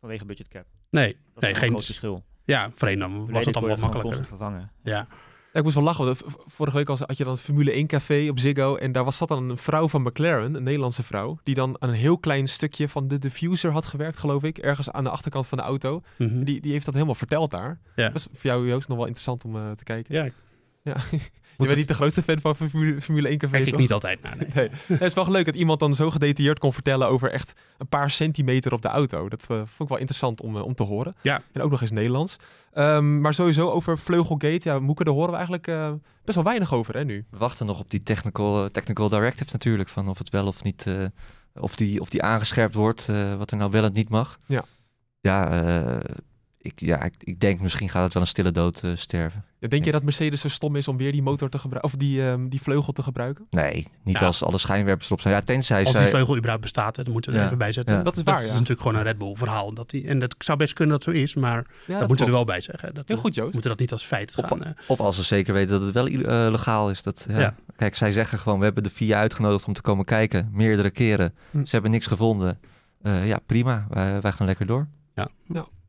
vanwege budget cap. Nee, Dat nee geen... groot verschil. Ja, voorheen dan was het dan je wat makkelijker. vervangen. Ja. Ja, ik moest wel lachen. want v- Vorige week had je dan het Formule 1 café op Ziggo. En daar was, zat dan een vrouw van McLaren, een Nederlandse vrouw. Die dan aan een heel klein stukje van de diffuser had gewerkt, geloof ik. Ergens aan de achterkant van de auto. Mhm. Die, die heeft dat helemaal verteld daar. Ja. Dat was voor jou, Joost, nog wel interessant om eh, te kijken. Ja, Ja. Je bent niet de grootste fan van Formule, Formule 1 café, kijk ik toch? niet altijd naar. Nee. Nee. Het is wel leuk dat iemand dan zo gedetailleerd kon vertellen over echt een paar centimeter op de auto. Dat eh, vond ik wel interessant om, eh, om te horen. Ja. En ook nog eens Nederlands. Ehm, maar sowieso over Vleugelgate, ja, Moeke, daar horen we eigenlijk eh, best wel weinig over hè, nu. We wachten nog op die technical, technical directive natuurlijk. Van of het wel of niet, eh, of, die, of die aangescherpt wordt. eh, wat er nou wel en niet mag. Ja. Ja, eh, ik, ja ik, ik denk misschien gaat het wel een stille dood eh, sterven. Ja, denk je dat Mercedes zo stom is om weer die motor te gebruiken, of die, ehm, die vleugel te gebruiken? Nee, niet Ja. als alle schijnwerpers erop zijn. Ja, tenzij Als zij... die vleugel überhaupt bestaat, hè, dan moeten we er Ja. even bij zetten. Ja. Dat is waar, dat ja. is natuurlijk gewoon een Red Bull verhaal. Dat die, en dat zou best kunnen dat zo is, maar Ja, dat moeten we er wel bij zeggen. Dat, Heel we- goed, Joost. moeten dat niet als feit gaan. eh. Of als ze zeker weten dat het wel eh, legaal is. Dat, ja. Ja. Kijk, zij zeggen gewoon, we hebben de VIA uitgenodigd om te komen kijken. Meerdere keren. Hm. Ze hebben niks gevonden. Eh, ja, prima. Wij, wij gaan lekker door.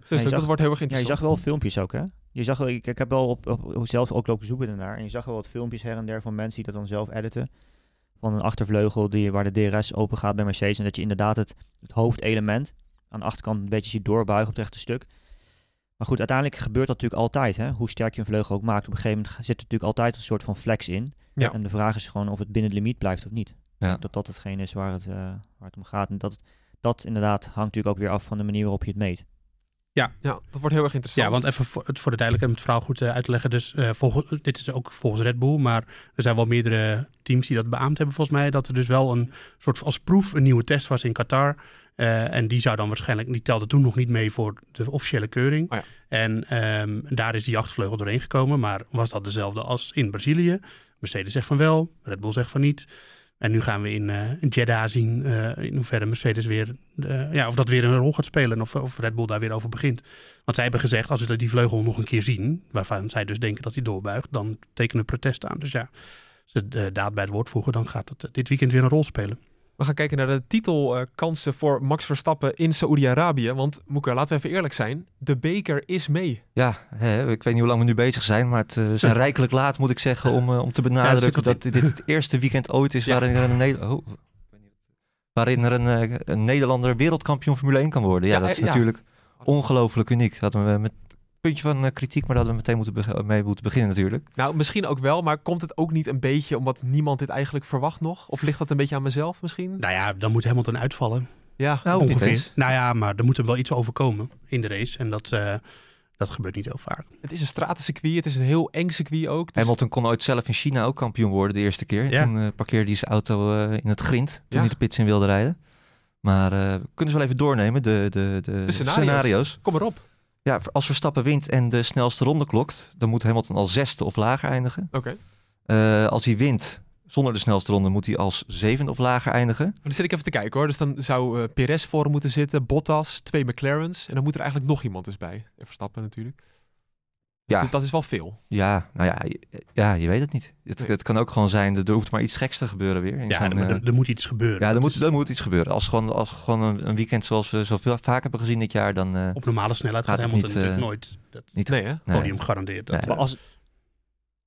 Dus je dat zag- wordt heel erg Ja, je interessant. zag wel filmpjes ook, hè? Je zag wel, ik, ik heb wel op, op, zelf ook lopen zoeken ernaar. En je zag wel wat filmpjes her en der van mensen die dat dan zelf editen. Van een achtervleugel die, waar de DRS open gaat bij Mercedes. En dat je inderdaad het, het hoofdelement aan de achterkant een beetje ziet doorbuigen op het rechte stuk. Maar goed, uiteindelijk gebeurt dat natuurlijk altijd. Hè? Hoe sterk je een vleugel ook maakt. Op een gegeven moment zit er natuurlijk altijd een soort van flex in. Ja. En de vraag is gewoon of het binnen de limiet blijft of niet. Ja. Dat dat hetgeen is waar het, eh, waar het om gaat. En dat, dat inderdaad hangt natuurlijk ook weer af van de manier waarop je het meet. Ja, dat wordt heel erg interessant. Ja, want even voor, voor de duidelijkheid om het verhaal goed eh, uit te leggen. Dus eh, volgens, dit is ook volgens Red Bull, maar er zijn wel meerdere teams die dat beaamd hebben volgens mij. Dat er dus wel een soort als proef een nieuwe test was in Qatar. Eh, en die zou dan waarschijnlijk, die telde toen nog niet mee voor de officiële keuring. Oh ja. En ehm, daar is die achtervleugel doorheen gekomen. Maar was dat dezelfde als in Brazilië? Mercedes zegt van wel, Red Bull zegt van niet. En nu gaan we in, in Jeddah zien eh, in hoeverre Mercedes weer, eh, ja, of dat weer een rol gaat spelen en of, of Red Bull daar weer over begint. Want zij hebben gezegd, als ze die vleugel nog een keer zien, waarvan zij dus denken dat hij doorbuigt, dan tekenen protest aan. Dus ja, ze daad bij het woord voegen, dan gaat het dit weekend weer een rol spelen. We gaan kijken naar de titelkansen voor Max Verstappen in Saoedi-Arabië. Want Moeke, laten we even eerlijk zijn. De beker is mee. Ja, hè, ik weet niet hoe lang we nu bezig zijn, maar het, eh, we zijn rijkelijk laat, moet ik zeggen, om, eh, om te benadrukken dat dit het eerste weekend ooit is Ja. waarin er een, Neder- oh, waarin er een, eh, een Nederlander wereldkampioen Formule 1 kan worden. Ja, Ja, dat is natuurlijk ongelooflijk uniek. Hadden we met puntje van eh, kritiek, maar dat hadden we meteen moeten mee moeten beginnen natuurlijk. Nou, misschien ook wel, maar komt het ook niet een beetje omdat niemand dit eigenlijk verwacht nog? Of ligt dat een beetje aan mezelf misschien? Nou ja, dan moet Hamilton uitvallen. Ja, Nou, ongeveer. Nou ja, maar er moet hem wel iets overkomen in de race. En dat, eh, dat gebeurt niet heel vaak. het is een stratencircuit, het is een heel eng circuit ook. Dus Hamilton kon ooit zelf in China ook kampioen worden de eerste keer. Ja. Toen eh, parkeerde hij zijn auto eh, in het grind, toen Ja. hij de pits in wilde rijden. Maar eh, we kunnen ze wel even doornemen, de, de, de, De scenario's. Kom erop. Ja, als Verstappen wint en de snelste ronde klokt, dan moet Hamilton als zesde of lager eindigen. Oké. Eh, als hij wint zonder de snelste ronde, moet hij als zevende of lager eindigen. Maar dan zit ik even te kijken hoor. Dus dan zou eh Perez voor hem moeten zitten, Bottas, twee McLaren's. En dan moet er eigenlijk nog iemand dus bij. En Verstappen natuurlijk. Ja. Dat, dat is wel veel. Ja, nou ja, je, ja, je weet het niet. Het, Nee. het kan ook gewoon zijn, er hoeft maar iets geks te gebeuren weer. in Ja, er, eh, er, er moet iets gebeuren. ja, er moet, is- er moet iets gebeuren. Als gewoon, als gewoon een, een weekend zoals we zoveel vaak hebben gezien dit jaar, dan... eh, op normale snelheid gaat, Gaat het Hamilton niet, natuurlijk eh, nooit dat niet, Nee hè? nee. podium. Dat, Nee. Maar als,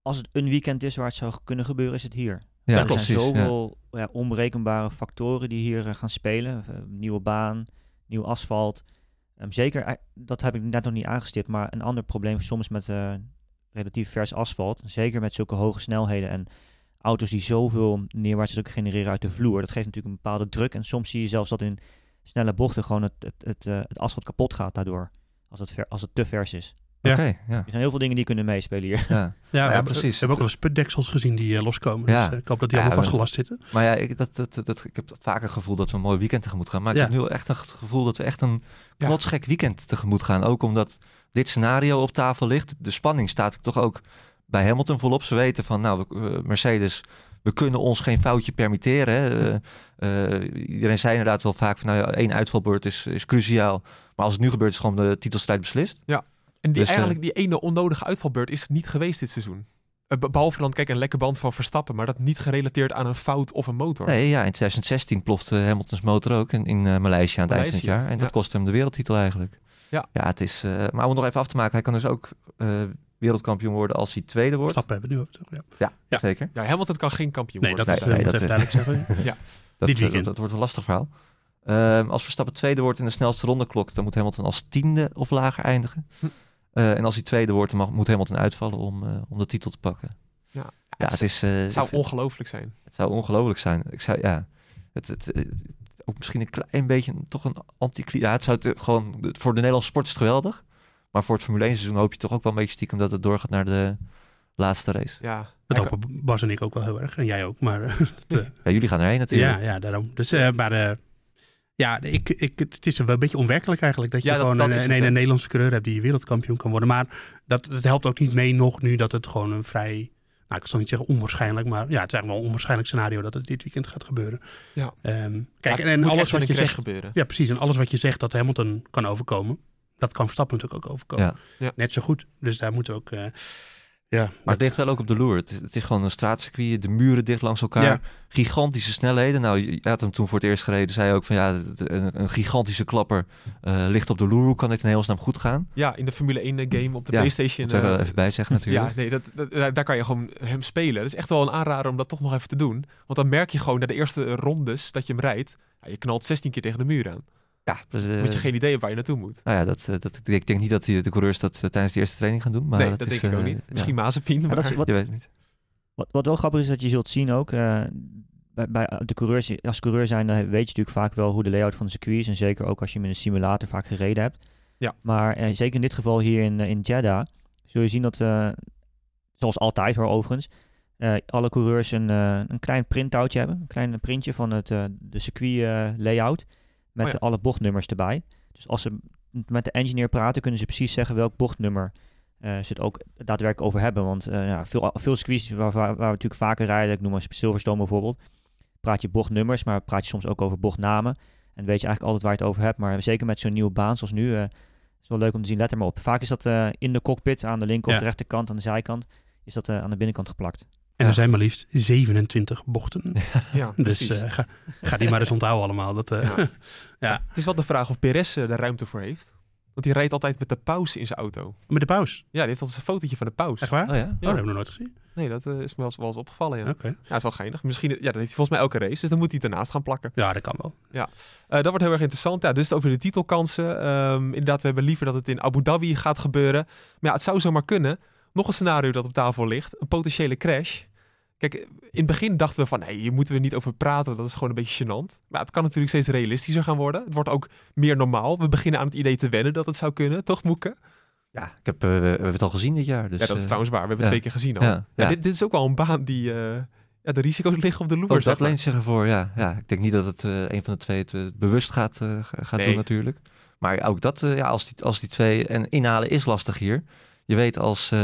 als het een weekend is waar het zou kunnen gebeuren, is het hier. Ja, er precies. zijn zoveel ja, onberekenbare factoren die hier gaan spelen. Nieuwe baan, nieuw asfalt. Ehm, zeker, eh, dat heb ik net nog niet aangestipt, maar een ander probleem soms met eh, relatief vers asfalt. Zeker met zulke hoge snelheden en auto's die zoveel neerwaartse druk genereren uit de vloer. Dat geeft natuurlijk een bepaalde druk. En soms zie je zelfs dat in snelle bochten gewoon het, het, het, eh, het asfalt kapot gaat daardoor. Als het, als het te vers is. Ja. Oké, ja. Er zijn heel veel dingen die kunnen meespelen hier. ja. ja, we ja, hebben, precies. We hebben ook wel eens putdeksels gezien die eh, loskomen. Ja. Dus eh, ik hoop dat die Ja, allemaal we- vastgelast zitten. Maar ja, ik, dat, dat, dat, ik heb vaker het gevoel dat we een mooi weekend tegemoet gaan. Maar Ja. ik heb nu echt een het gevoel dat we echt een Ja. knotsgek weekend tegemoet gaan. Ook omdat dit scenario op tafel ligt. De spanning staat toch ook bij Hamilton volop. Ze weten van, nou, eh, Mercedes, we kunnen ons geen foutje permitteren. Hè. Eh, eh, iedereen zei inderdaad wel vaak van, nou ja, één uitvalbeurt is, is cruciaal. Maar als het nu gebeurt, is gewoon de titelstrijd beslist. En die, Dus, eh, eigenlijk die ene onnodige uitvalbeurt is niet geweest dit seizoen. Eh, be- Behalve dan, kijk, een lekke band van Verstappen. Maar dat niet gerelateerd aan een fout of een motor. Nee, ja, in 2016 plofte Hamilton's motor ook in, in eh, Maleisië aan het eind van het jaar. En dat ja. kostte hem de wereldtitel eigenlijk. Ja. ja het is, eh, maar om nog even af te maken, hij kan dus ook eh, wereldkampioen worden als hij tweede wordt. Stappen hebben we nu ook. toch? Ja. Ja, Ja. zeker. Ja, Hamilton kan geen kampioen Nee, dat worden. is Nee, nee, moet dat, eh, duidelijk zeggen. Dat, Dit weekend. dat, wordt een lastig verhaal. Ehm, als Verstappen tweede wordt in de snelste rondeklok, dan moet Hamilton als tiende of lager eindigen. Hm. Eh, en als hij tweede wordt, dan mag, moet Hamilton uitvallen om, eh, om de titel te pakken. Ja, Ja, het, het, is, eh, het zou ongelooflijk zijn. het zou ongelooflijk zijn. Ik zou, ja, het, het, het- ook misschien een klein beetje toch een anti Ja, het zou het, gewoon, het- voor de Nederlandse sport is het geweldig. Maar voor het Formule 1 seizoen hoop je toch ook wel een beetje stiekem dat het doorgaat naar de laatste race. Ja, Dat hopen Bas en ik ook wel heel erg. En jij ook. Maar dat, eh, Ja, jullie gaan erheen natuurlijk. ja, ja, daarom. Dus, eh, maar eh, ja, ik, ik, het is wel een beetje onwerkelijk eigenlijk. Dat je Ja, gewoon dat een, een, een. Nederlandse coureur hebt die wereldkampioen kan worden. Maar dat, dat helpt ook niet mee nog nu dat het gewoon een vrij... Nou, ik zal niet zeggen onwaarschijnlijk, maar ja, het is eigenlijk wel een onwaarschijnlijk scenario dat het dit weekend gaat gebeuren. Ja. Ehm, kijk, Ja, en, alles wat je zegt, gebeuren. ja, precies. En alles wat je zegt dat Hamilton kan overkomen, dat kan Verstappen natuurlijk ook overkomen. Ja. Ja. Net zo goed. Dus daar moeten we ook. eh, ja, Maar het ligt wel ook op de loer. Het is, het is gewoon een straatcircuit, de muren dicht langs elkaar. Ja. Gigantische snelheden. Nou, je had hem toen voor het eerst gereden. Zei je ook van ja, een, een gigantische klapper eh, ligt op de loer. Hoe kan dit in hemelsnaam goed gaan? Ja, in de Formule 1 game op de Ja, PlayStation. Er wel eh, even bij zeggen natuurlijk. Ja, nee, dat, dat- daar- daar kan je gewoon hem spelen. Dat is echt wel een aanrader om dat toch nog even te doen. Want dan merk je gewoon na de eerste rondes dat je hem rijdt. Ja, je knalt 16 keer tegen de muur aan. Ja, dus, Moet je geen idee hebben waar je naartoe moet. Nou ja, dat, eh, dat, ik denk niet dat die, de coureurs dat eh, tijdens de eerste training gaan doen. Maar nee, dat dat is, denk ik ook eh, niet. ja. Misschien Mazepin, maar... Maar dat is wat, Je weet het niet. Wat, wat wel grappig is dat je zult zien ook, eh, bij, bij de coureurs, als coureur zijn, dan weet je natuurlijk vaak wel hoe de layout van de circuit is. En zeker ook als je met een simulator vaak gereden hebt. Ja. Maar eh, zeker in dit geval hier in, in Jeddah, zul je zien dat, eh, zoals altijd hoor overigens, eh, alle coureurs een, eh, een klein printoutje hebben. Een klein printje van het, eh, de circuit eh, layout. Met Oh ja. alle bochtnummers erbij. Dus als ze met de engineer praten, kunnen ze precies zeggen welk bochtnummer eh, ze het ook daadwerkelijk over hebben. Want eh, ja, veel, veel circuits waar, waar, we natuurlijk vaker rijden, ik noem maar Silverstone bijvoorbeeld, praat je bochtnummers, maar praat je soms ook over bochtnamen. En weet je eigenlijk altijd waar je het over hebt. Maar zeker met zo'n nieuwe baan zoals nu, eh, is wel leuk om te zien. Let er maar op. Vaak is dat in de cockpit aan de linker of Ja. de rechterkant, aan de zijkant, is dat aan de binnenkant geplakt. En Ja. er zijn maar liefst 27 bochten. Ja, Dus precies. eh, ga, ga die maar eens onthouden allemaal. Dat, eh, Ja. Het is wel de vraag of Perez er de ruimte voor heeft. Want die rijdt altijd met de pauze in zijn auto. Met de pauze. Ja, die heeft altijd een fotootje van de pauze. Echt waar? Oh ja? Oh, dat hebben we nog nooit gezien. Nee, dat eh, is me wel eens, wel eens opgevallen, ja. Oké. Ja, dat is wel geinig. Misschien, ja, dat heeft hij volgens mij elke race, dus dan moet hij het ernaast gaan plakken. Ja, dat kan wel. Eh, dat wordt heel erg interessant. Ja, dus over de titelkansen. Ehm, inderdaad, we hebben liever dat het in Abu Dhabi gaat gebeuren. Maar ja, het zou zomaar kunnen. Nog een scenario dat op tafel ligt. Een potentiële crash. Kijk, in het begin dachten we van, nee, hier moeten we niet over praten. Dat is gewoon een beetje gênant. Maar het kan natuurlijk steeds realistischer gaan worden. Het wordt ook meer normaal. We beginnen aan het idee te wennen dat het zou kunnen. Toch, Moeke? Ja, ik heb, eh, we, hebben het al gezien dit jaar. Dus, ja, dat is eh, trouwens waar. We hebben ja. het twee keer gezien al. Ja, Ja, ja. Dit, dit is ook wel een baan die... eh, ja, de risico's liggen op de loer, zeg dat maar. leent zich ervoor, ja. ja. Ik denk niet dat het een van de twee het bewust gaat, ga- gaat Nee. doen natuurlijk. Maar ook dat, ja, als die, als die twee... En inhalen is lastig hier. Je weet als... eh,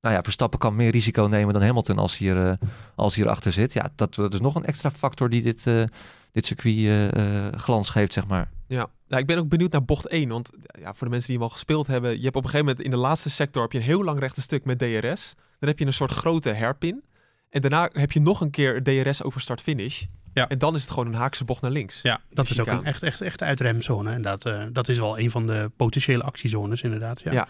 nou ja, Verstappen kan meer risico nemen dan Hamilton als hij, er, eh, als hij erachter zit. Ja, dat, dat is nog een extra factor die dit, eh, dit circuit glans geeft, zeg maar. Ja, nou, ik ben ook benieuwd naar bocht 1. Want ja, voor de mensen die hem al gespeeld hebben, je hebt op een gegeven moment in de laatste sector heb je een heel lang rechte stuk met DRS. Dan heb je een soort grote hairpin. En daarna heb je nog een keer DRS over start-finish. Ja. En dan is het gewoon een haakse bocht naar links. Ja, dat is ook een echt, echt, echt uitremzone. En dat, eh, dat is wel een van de potentiële actiezones, inderdaad. Ja, Ja.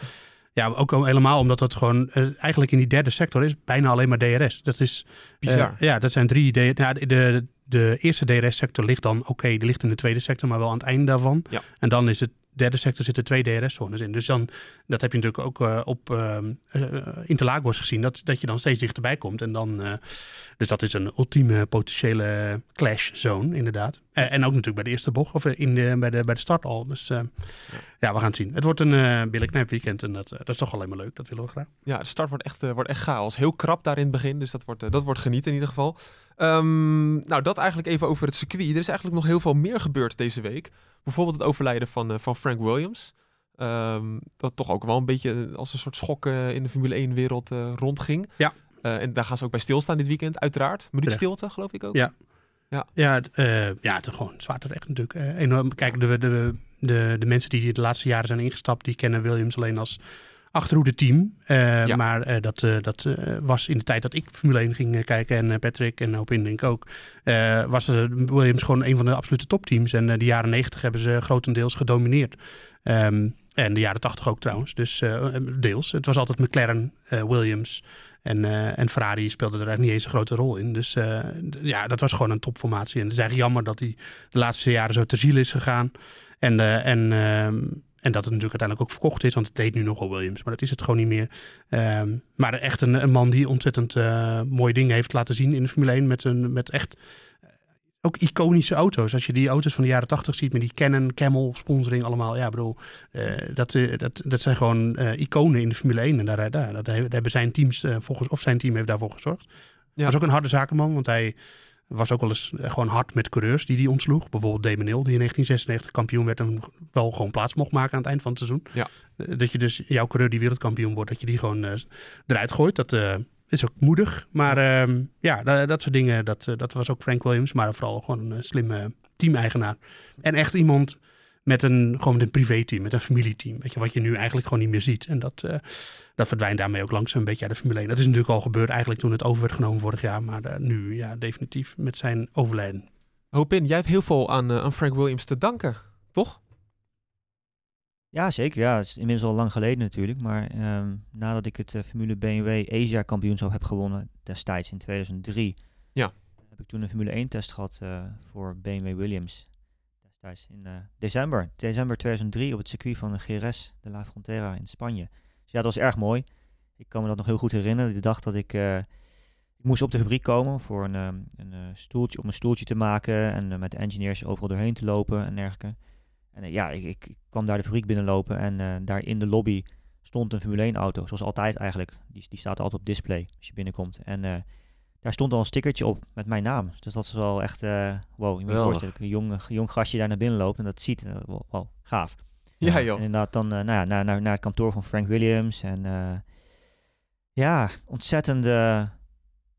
ja. ook al helemaal omdat dat gewoon eh, eigenlijk in die derde sector is bijna alleen maar DRS. Dat is Bizar. eh, ja, dat zijn drie. D- ja, de, de, de eerste DRS-sector ligt dan, oké, die ligt in de tweede sector, maar wel aan het einde daarvan. Ja. En dan is het derde sector zitten twee DRS-zones in. Dus dan, dat heb je natuurlijk ook eh, op eh, Interlagos gezien, dat, dat je dan steeds dichterbij komt. En dan, dus dat is een ultieme potentiële clash zone, inderdaad. En ook natuurlijk bij de eerste bocht, of in de, bij, de, bij de start al. Dus eh, ja. we gaan het zien. Het wordt een uh, billenknijp weekend en dat, dat is toch alleen maar leuk. Dat willen we graag. Ja, de start wordt echt, wordt echt chaos. Heel krap daar in het begin, dus dat wordt, dat wordt genieten in ieder geval. Ehm, nou, dat eigenlijk even over het circuit. Er is eigenlijk nog heel veel meer gebeurd deze week. Bijvoorbeeld het overlijden van, van Frank Williams. Ehm, dat toch ook wel een beetje als een soort schok in de Formule 1-wereld eh, rondging. Ja. Eh, en daar gaan ze ook bij stilstaan dit weekend, uiteraard. Minuut stilte, geloof ik ook. Ja. Ja. Ja, het, eh, ja, het is gewoon zwaar terecht natuurlijk. Enorm. Kijk, de, de, de, de mensen die de laatste jaren zijn ingestapt, die kennen Williams alleen als achterhoede team. Ja. Maar dat, dat was in de tijd dat ik Formule 1 ging kijken en Patrick en op Indink ook, eh, was Williams gewoon een van de absolute topteams. En de jaren 90 hebben ze grotendeels gedomineerd. Ehm, en de jaren 80 ook trouwens. Dus eh, deels. Het was altijd McLaren, eh, Williams. En, eh, en Ferrari speelde er eigenlijk niet eens een grote rol in. Dus ja, dat was gewoon een topformatie. En het is eigenlijk jammer dat hij de laatste jaren zo ter ziele is gegaan. En, en, ehm, en dat het natuurlijk uiteindelijk ook verkocht is. Want het deed nu nogal Williams. Maar dat is het gewoon niet meer. Ehm, maar echt een, een man die ontzettend eh, mooie dingen heeft laten zien in de Formule 1. Met, een, met echt ook iconische auto's. Als je die auto's van de jaren 80 ziet met die Canon, Camel, sponsoring allemaal. Ja, bedoel, eh, dat, eh, dat, dat zijn gewoon eh, iconen in de Formule 1. En daar, daar, daar, daar hebben zijn teams volgens, of zijn team heeft daarvoor gezorgd. Ja. Was ook een harde zakenman, want hij was ook wel eens gewoon hard met coureurs die hij ontsloeg. Bijvoorbeeld Damon Hill, die in 1996 kampioen werd en wel gewoon plaats mocht maken aan het eind van het seizoen. Ja. Dat je dus jouw coureur die wereldkampioen wordt, dat je die gewoon eruit gooit. Dat is ook moedig. Maar ehm, ja, dat, dat soort dingen, dat, eh, dat was ook Frank Williams, maar vooral gewoon een eh, slimme team-eigenaar. En echt iemand met een, gewoon een privéteam, met een familieteam. Weet je, wat je nu eigenlijk gewoon niet meer ziet. En dat, eh, dat verdwijnt daarmee ook langzaam een beetje uit de Formule 1. Dat is natuurlijk al gebeurd eigenlijk toen het over werd genomen vorig jaar. Maar nu, ja, definitief met zijn overlijden. Hopin, jij hebt heel veel aan, aan Frank Williams te danken, toch? Ja, zeker. Ja, het is inmiddels al lang geleden natuurlijk. Maar ehm, nadat ik het eh, Formule BMW Asia kampioenschap heb gewonnen destijds in 2003, Ja. heb ik toen een Formule 1 test gehad eh, voor BMW Williams. Destijds in eh, december, december 2003 op het circuit van Jerez de la Frontera in Spanje. Dus ja, dat was erg mooi. Ik kan me dat nog heel goed herinneren. De dag dat ik, ik moest op de fabriek komen voor een, ehm, een stoeltje, om een stoeltje te maken en met de engineers overal doorheen te lopen en dergelijke. En eh, ja, ik, ik, kwam daar de fabriek binnenlopen en eh, daar in de lobby stond een Formule 1 auto, zoals altijd eigenlijk. Die, die staat altijd op display als je binnenkomt. En eh, daar stond al een stickertje op met mijn naam. Dus dat is wel echt, eh, wow, je moet je voorstellen, een jong, jong gastje daar naar binnen loopt en dat ziet, eh, wel, wel gaaf. Ja, En joh. inderdaad dan nou ja, naar, naar, naar het kantoor van Frank Williams. En ja, ontzettend...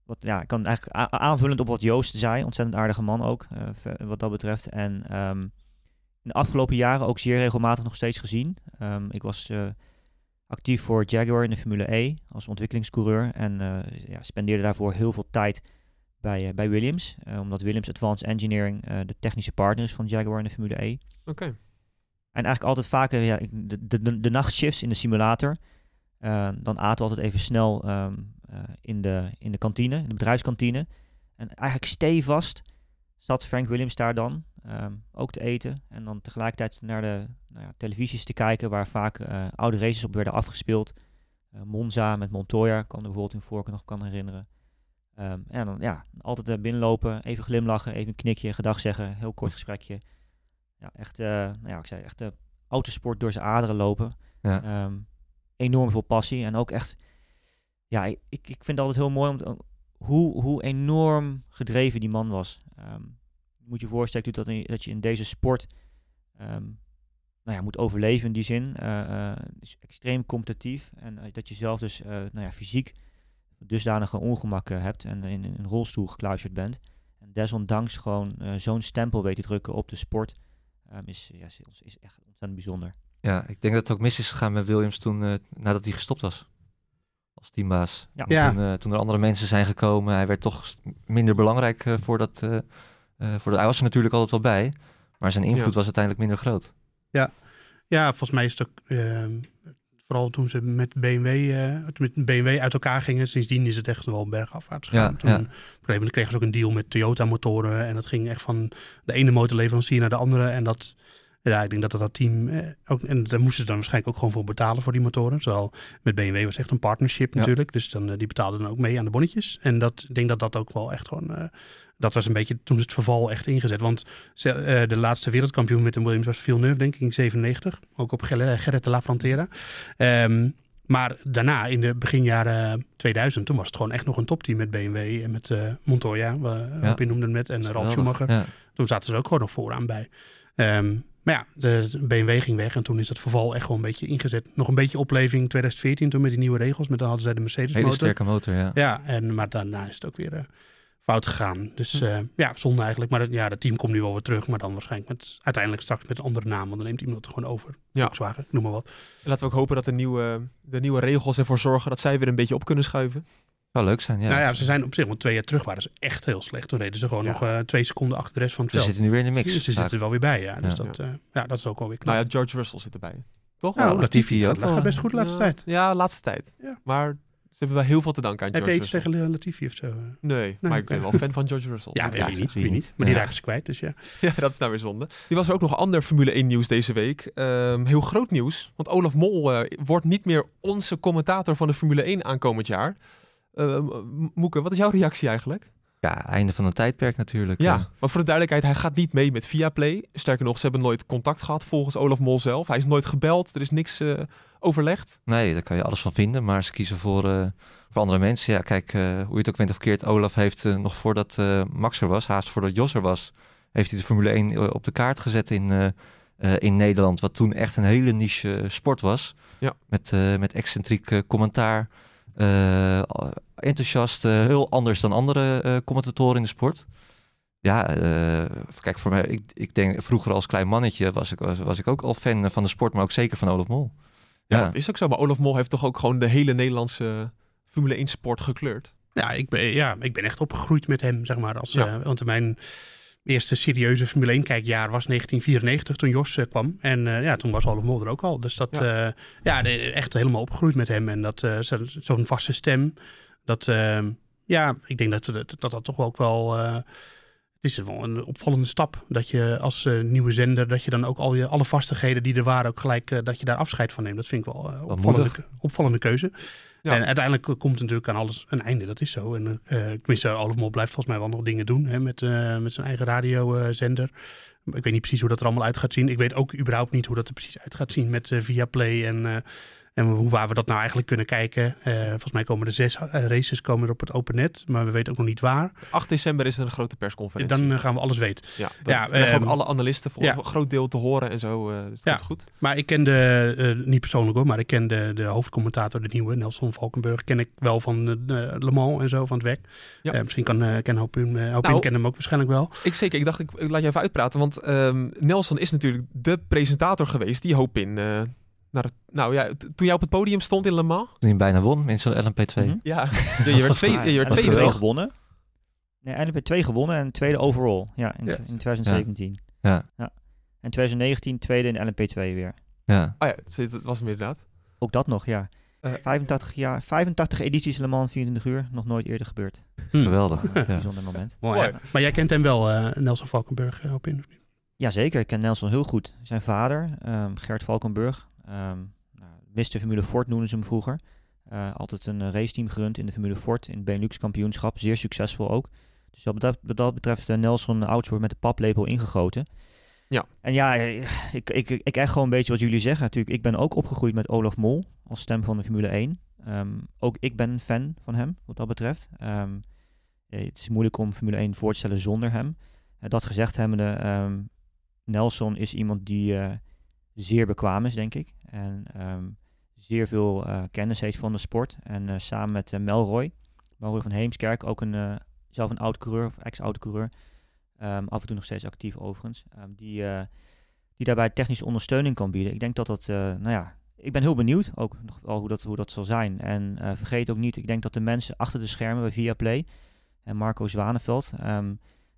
wat, ja, ik kan eigenlijk aanvullend op wat Joost zei. Ontzettend aardige man ook, wat dat betreft. En ehm, in de afgelopen jaren ook zeer regelmatig nog steeds gezien. Ehm, ik was eh, actief voor Jaguar in de Formule E als ontwikkelingscoureur. En eh, ja, spendeerde daarvoor heel veel tijd bij, eh, bij Williams. omdat Williams Advanced Engineering de technische partner is van Jaguar in de Formule E. Oké. En eigenlijk altijd vaker ja, de, de, de, de nachtshifts in de simulator. Eh, dan aten we altijd even snel ehm, eh, in, de, in de kantine, in de bedrijfskantine. En eigenlijk stevast zat Frank Williams daar dan ehm, ook te eten. En dan tegelijkertijd naar de nou ja, televisies te kijken waar vaak eh, oude races op werden afgespeeld. Eh, Monza met Montoya, kan me bijvoorbeeld in Vorken nog kan herinneren. Ehm, en dan ja, altijd eh, binnenlopen, even glimlachen, even een knikje, gedag zeggen, heel kort gesprekje. Ja, echt, nou ja, ik zei echt de autosport door zijn aderen lopen. Ja. Ehm, enorm veel passie en ook echt, ja, ik, ik vind het altijd heel mooi om te- hoe, hoe enorm gedreven die man was. Je moet je voorstellen dat, in- dat je in deze sport ehm, nou ja, moet overleven in die zin. eh, eh, het is extreem competitief en eh, dat je zelf dus eh, nou ja, fysiek dusdanige ongemakken hebt en in, in een rolstoel gekluisterd bent. En desondanks gewoon zo'n stempel weet te drukken op de sport ehm, is, ja, is, is echt ontzettend bijzonder. Ja, ik denk dat het ook mis is gegaan met Williams toen, eh, nadat hij gestopt was. Als teambaas. Ja. Ja. Toen, eh, toen er andere mensen zijn gekomen, hij werd toch minder belangrijk voor dat... eh, voor de, hij was er natuurlijk altijd wel bij, maar zijn invloed Ja. was uiteindelijk minder groot. Ja, volgens mij is het ook... ehm, vooral toen ze met BMW, eh, met BMW uit elkaar gingen. Sindsdien is het echt wel bergafwaarts gegaan. Ja, toen, ja. Op een gegeven moment kregen ze ook een deal met Toyota motoren. En dat ging echt van de ene motorleverancier naar de andere. En dat... Ja, ik denk dat dat, dat team eh, ook... En daar moesten ze dan waarschijnlijk ook gewoon voor betalen voor die motoren. Zowel met BMW was echt een partnership Ja. natuurlijk. Dus dan, die betaalden dan ook mee aan de bonnetjes. En dat, ik denk dat dat ook wel echt gewoon... dat was een beetje toen het verval echt ingezet. Want ze, eh, de laatste wereldkampioen met de Williams was Villeneuve, denk ik, in 97. Ook op Gerrit Gerrit de La Frontera. Ehm, maar daarna, in de beginjaren 2000, toen was het gewoon echt nog een topteam met BMW en met eh, Montoya, waar Ja. Noemde het net, en eh, Ralf Geweldig. Schumacher. Ja. Toen zaten ze er ook gewoon nog vooraan bij. Ehm, maar ja, de BMW ging weg en toen is dat verval echt gewoon een beetje ingezet. Nog een beetje opleving 2014 toen met die nieuwe regels. Met dan hadden zij de Mercedes Hele motor. sterke motor, ja. Ja, en, maar daarna is het ook weer eh, fout gegaan. Dus Hm. eh, ja, zonde eigenlijk. Maar dat, ja, dat team komt nu wel weer terug. Maar dan waarschijnlijk met, uiteindelijk straks met een andere naam. Want dan neemt iemand het gewoon over. Ja. Volkswagen, noem maar wat. En laten we ook hopen dat de nieuwe, de nieuwe regels ervoor zorgen dat zij weer een beetje op kunnen schuiven. Zou leuk zijn, ja. nou ja, ze zijn op zich, want twee jaar terug waren ze echt heel slecht. Toen reden ze gewoon Ja. nog eh, twee seconden achter de rest van het Ze veld. zitten nu weer in de mix. Ze, ze zitten er wel weer bij, ja. Dus Ja. Dat, eh, ja, dat is ook wel weer knap. Nou ja, George Russell zit erbij. Toch? Ja, Latifi ook Dat gaat wel. best goed de laatste Ja, tijd. Ja, laatste tijd. Ja. Maar ze hebben wel heel veel te danken aan Heb George je iets Russell. tegen Latifi of zo? Nee, maar ik ben wel fan van George Russell. Ja, ik weet niet, wie niet. Maar die Ja. raken ze kwijt, dus ja. Ja, dat is nou weer zonde. Die was er ook nog ander Formule 1 nieuws deze week. Ehm, heel groot nieuws. Want Olaf Mol eh, wordt niet meer onze commentator van de Formule 1 aankomend jaar. M- Moeke, wat is jouw reactie eigenlijk? Ja, einde van een tijdperk natuurlijk. Ja, eh. want voor de duidelijkheid, hij gaat niet mee met Viaplay. Sterker nog, ze hebben nooit contact gehad volgens Olaf Mol zelf. Hij is nooit gebeld, er is niks eh, overlegd. Nee, daar kan je alles van vinden, maar ze kiezen voor, eh, voor andere mensen. Ja, kijk, eh, hoe je het ook went of keert, Olaf heeft eh, nog voordat Max er was, haast voordat Jos er was, heeft hij de Formule 1 op de kaart gezet in, in Nederland, wat toen echt een hele niche sport was. Ja. Met, met excentriek commentaar, enthousiast, heel anders dan andere commentatoren in de sport. Ja, kijk, voor mij, ik, ik denk vroeger als klein mannetje was ik, was, was ik ook al fan van de sport, maar ook zeker van Olaf Mol. Ja, Ja. dat is ook zo. Maar Olaf Mol heeft toch ook gewoon de hele Nederlandse Formule 1 sport gekleurd. Ja ik, ben, ja, ik ben echt opgegroeid met hem, zeg maar. Als, Ja. eh, want mijn eerste serieuze Formule 1 kijkjaar was 1994, toen Jos eh, kwam. En eh, ja, toen was Olaf Mol er ook al. Dus dat, Ja. ja, de- echt helemaal opgegroeid met hem. En dat zo- zo'n vaste stem. Dat, ja, ik denk dat dat, dat, dat toch ook wel... het is wel een opvallende stap dat je als eh, nieuwe zender, dat je dan ook al je, alle vastigheden die er waren, ook gelijk eh, dat je daar afscheid van neemt. Dat vind ik wel eh opvallende, opvallende keuze. Ja. En uiteindelijk komt natuurlijk aan alles een einde, dat is zo. En tenminste, Olaf Mol blijft volgens mij wel nog dingen doen hè, met, met zijn eigen radiozender. ik weet niet precies hoe dat er allemaal uit gaat zien. Ik weet ook überhaupt niet hoe dat er precies uit gaat zien met Viaplay en, En hoe waar we dat nou eigenlijk kunnen kijken. Eh, volgens mij komen er zes eh, races komen er op het open net. Maar we weten ook nog niet waar. 8 december is er een grote persconferentie. Dan eh, gaan we alles weten. ja, dan ja, krijgen ehm, ook alle analisten voor ja. een groot deel te horen en zo. dus dat Ja. komt goed. Maar ik ken de, niet persoonlijk hoor, maar ik ken de, de hoofdcommentator, de nieuwe, Nelson Valkenburg. Ken ik wel van Le Mans en zo, van het WEC. Ja. Misschien kan, ken uh, Hoop Nou, kennen hem ook waarschijnlijk wel. Ik zeker. Ik dacht, ik, ik laat je even uitpraten. Want ehm, Nelson is natuurlijk de presentator geweest die hoop in. eh, naar het, nou ja, toen jij op het podium stond in Le Mans. Toen hij bijna won in zo'n LMP2. Mhm. Ja, je, je werd twee, je werd LMP2 tweede toch? gewonnen. Nee, LMP2 gewonnen en tweede overall. Ja, in, Ja. in 2017. Ja. En 2019 tweede in LMP2 weer. Ja. Oh ja, het het was hem inderdaad. Ook dat nog, ja. Eh, 85, jaar, 85 edities Le Mans 24 uur. Nog nooit eerder gebeurd. Hm. Geweldig. Ja. Bijzonder moment. Mooi? Maar jij kent hem wel, eh, Nelson Valkenburg, eh, Hoop in. of niet? Jazeker, ik ken Nelson heel goed. Zijn vader, ehm, Gert Valkenburg, ehm nou, Mr. Formule Ford noemden ze hem vroeger. Eh, altijd een eh, raceteam gerund in de Formule Ford, in het Benelux kampioenschap. Zeer succesvol ook. Dus wat dat, wat dat betreft uh, Nelson Ouds wordt met de paplepel ingegoten. Ja. En ja, ik, ik, ik, echt gewoon een beetje wat jullie zeggen natuurlijk. Ik ben ook opgegroeid met Olaf Mol als stem van de Formule 1. Ehm, ook ik ben een fan van hem, wat dat betreft. Ehm, eh, het is moeilijk om Formule 1 voor te stellen zonder hem. Dat gezegd hebbende, Nelson is iemand die zeer bekwaam is, denk ik. En ehm, zeer veel eh, kennis heeft van de sport. En eh, samen met eh, Melroy, Melroy van Heemskerk, ook een, zelf een oud coureur, of ex-oud coureur. Ehm, af en toe nog steeds actief overigens. ehm, die, die daarbij technische ondersteuning kan bieden. Ik denk dat dat, nou ja, ik ben heel benieuwd ook nog wel hoe dat, hoe dat zal zijn. En vergeet ook niet, ik denk dat de mensen achter de schermen bij Viaplay en Marco Zwaneveld,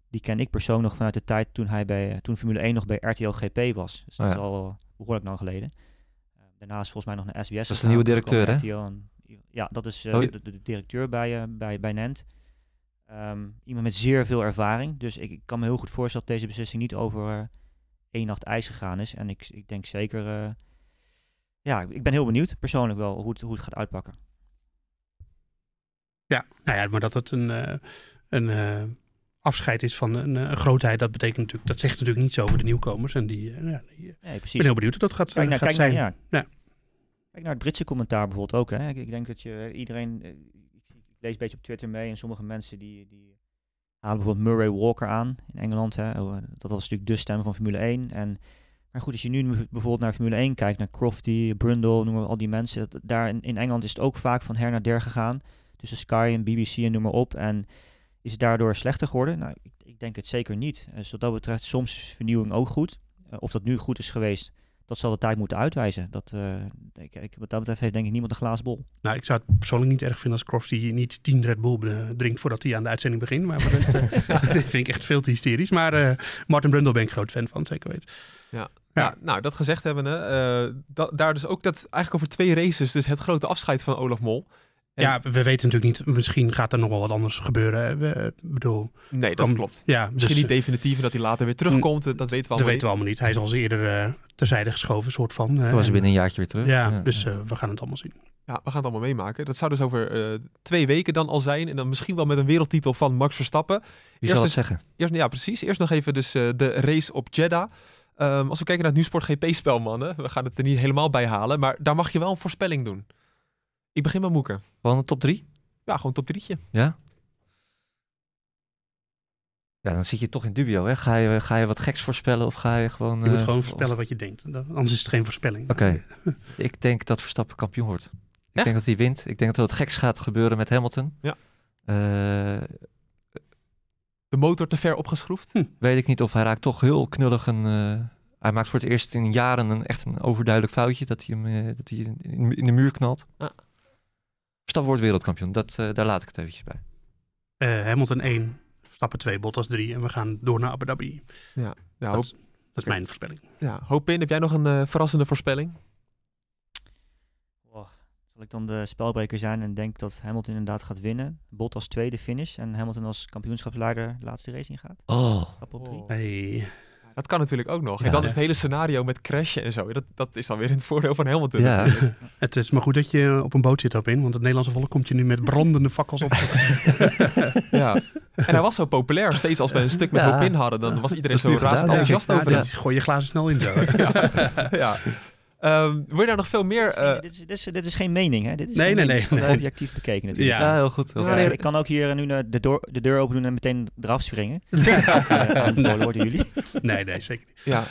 die ken ik persoonlijk nog vanuit de tijd toen hij bij toen Formule 1 nog bij RTL GP was. Dus dat Oh is al behoorlijk lang geleden. Eh, daarnaast volgens mij nog naar SBS. Dat is de nieuwe kwam directeur, hè? Ja, dat is eh, Oh, de, ja. de- de directeur bij, eh, bij, bij Nent. Ehm, iemand met zeer veel ervaring. Dus ik, ik kan me heel goed voorstellen dat deze beslissing niet over eh, één nacht ijs gegaan is. En ik, ik denk zeker... eh, ja, ik ben heel benieuwd persoonlijk wel hoe het, hoe het gaat uitpakken. Ja, nou ja, maar dat het een, eh, een eh, afscheid is van een, eh, een grootheid, dat betekent natuurlijk, dat zegt natuurlijk niets over de nieuwkomers. En die, eh, ja, die, eh, Nee, ben heel benieuwd hoe dat gaat, Kijk naar, gaat kijk, naar, zijn. ja. Ja. kijk naar het Britse commentaar bijvoorbeeld ook. Hè. Ik, ik denk dat je iedereen... ik, lees een beetje op Twitter mee en sommige mensen die, die halen bijvoorbeeld Murray Walker aan in Engeland. Hè. Oh, dat was natuurlijk de stem van Formule 1. En, maar goed, als je nu bijvoorbeeld naar Formule 1 kijkt, naar Crofty, Brundle, noem maar al die mensen. dat- Daar in, in Engeland is het ook vaak van her naar der gegaan. Tussen Sky en BBC en noem maar op. En is het daardoor slechter geworden? Nou, ik, ik denk het zeker niet. Dus wat dat betreft, soms is vernieuwing ook goed. Eh, of dat nu goed is geweest, dat zal de tijd moeten uitwijzen. Dat, eh, ik, ik, wat dat betreft heeft denk ik niemand een glazen bol. Nou, ik zou het persoonlijk niet erg vinden als Crofty niet 10 Red Bull eh, drinkt voordat hij aan de uitzending begint. Maar voor de rest, eh, dat vind ik echt veel te hysterisch. Maar eh, Martin Brundle ben ik groot fan van, zeker weten. Ja. Ja. Ja, nou, dat gezegd hebben, eh, da- daar dus ook dat eigenlijk over twee races, dus het grote afscheid van Olaf Mol. En- Ja, we weten natuurlijk niet, misschien gaat er nog wel wat anders gebeuren. We, ik bedoel, Nee, dat klopt. ja, Misschien dus, niet definitief en dat hij later weer terugkomt, eh, dat weten we Dat allemaal weten we allemaal niet. Hij is al eens eerder eh, terzijde geschoven, soort van. eh, Toen was en- binnen een jaartje weer terug. Ja, dus eh, we gaan het allemaal zien. Ja, we gaan het allemaal meemaken. Dat zou dus over eh, twee weken dan al zijn en dan misschien wel met een wereldtitel van Max Verstappen. Wie Eerst zal het is- zeggen? Eerst, ja, precies. Eerst nog even dus eh, de race op Jeddah. Ehm, als we kijken naar het Nieuwsport GP-spel, mannen. We gaan het er niet helemaal bij halen, maar daar mag je wel een voorspelling doen. Ik begin met Moeken. Gewoon een top 3? Ja, gewoon top drietje. Ja? Ja, dan zit je toch in dubio. Hè? Ga, je, ga je wat geks voorspellen of ga je gewoon... Je moet eh, gewoon of- voorspellen wat je denkt. Anders is het geen voorspelling. Oké. Ik denk dat Verstappen kampioen wordt. Ik Echt? denk dat hij wint. Ik denk dat er wat geks gaat gebeuren met Hamilton. Ja. Eh, De motor te ver opgeschroefd. weet ik niet of hij raakt toch heel knullig een... eh, hij maakt voor het eerst in jaren een echt een overduidelijk foutje dat hij hem dat hij in, in de muur knalt. Ja. Verstappen wordt wereldkampioen. Dat, eh, daar laat ik het eventjes bij. Eh, Hamilton 1, Stappen 2, Bottas 3 en we gaan door naar Abu Dhabi. Ja, Dat hoop, is, dat is mijn voorspelling. ja, hoop in. Heb jij nog een eh, verrassende voorspelling? Oh, zal ik dan de spelbreker zijn en denk dat Hamilton inderdaad gaat winnen? Bottas tweede finish en Hamilton als kampioenschapsleider de laatste race ingaat? Oh, Stap op drie. Oh. Hey. Dat kan natuurlijk ook nog. Ja. en dan is het hele scenario met crashen en zo. Dat, dat is dan weer in het voordeel van Hamilton Ja. natuurlijk. Het is maar goed dat je op een boot zit op in, want het Nederlandse volk komt je nu met brandende fakkels op. ja. En hij was zo populair. Steeds als we een stuk met Ja. hoop in hadden, dan was iedereen zo ik. enthousiast Ja, over hem. gooi je glazen snel in zo. ja. Ehm, wil je daar nog veel meer... eh, dit, is, dit, is, dit is geen mening, hè? Dit is Nee, nee, mening. nee, Het is gewoon nee. objectief bekeken natuurlijk. Ja. Ja, heel goed. Heel Ja, goed. Ja, nee, ik kan ook hier nu de, door, de deur open doen en meteen eraf springen. Aanbevolen worden jullie. Nee, nee, zeker niet. Ja.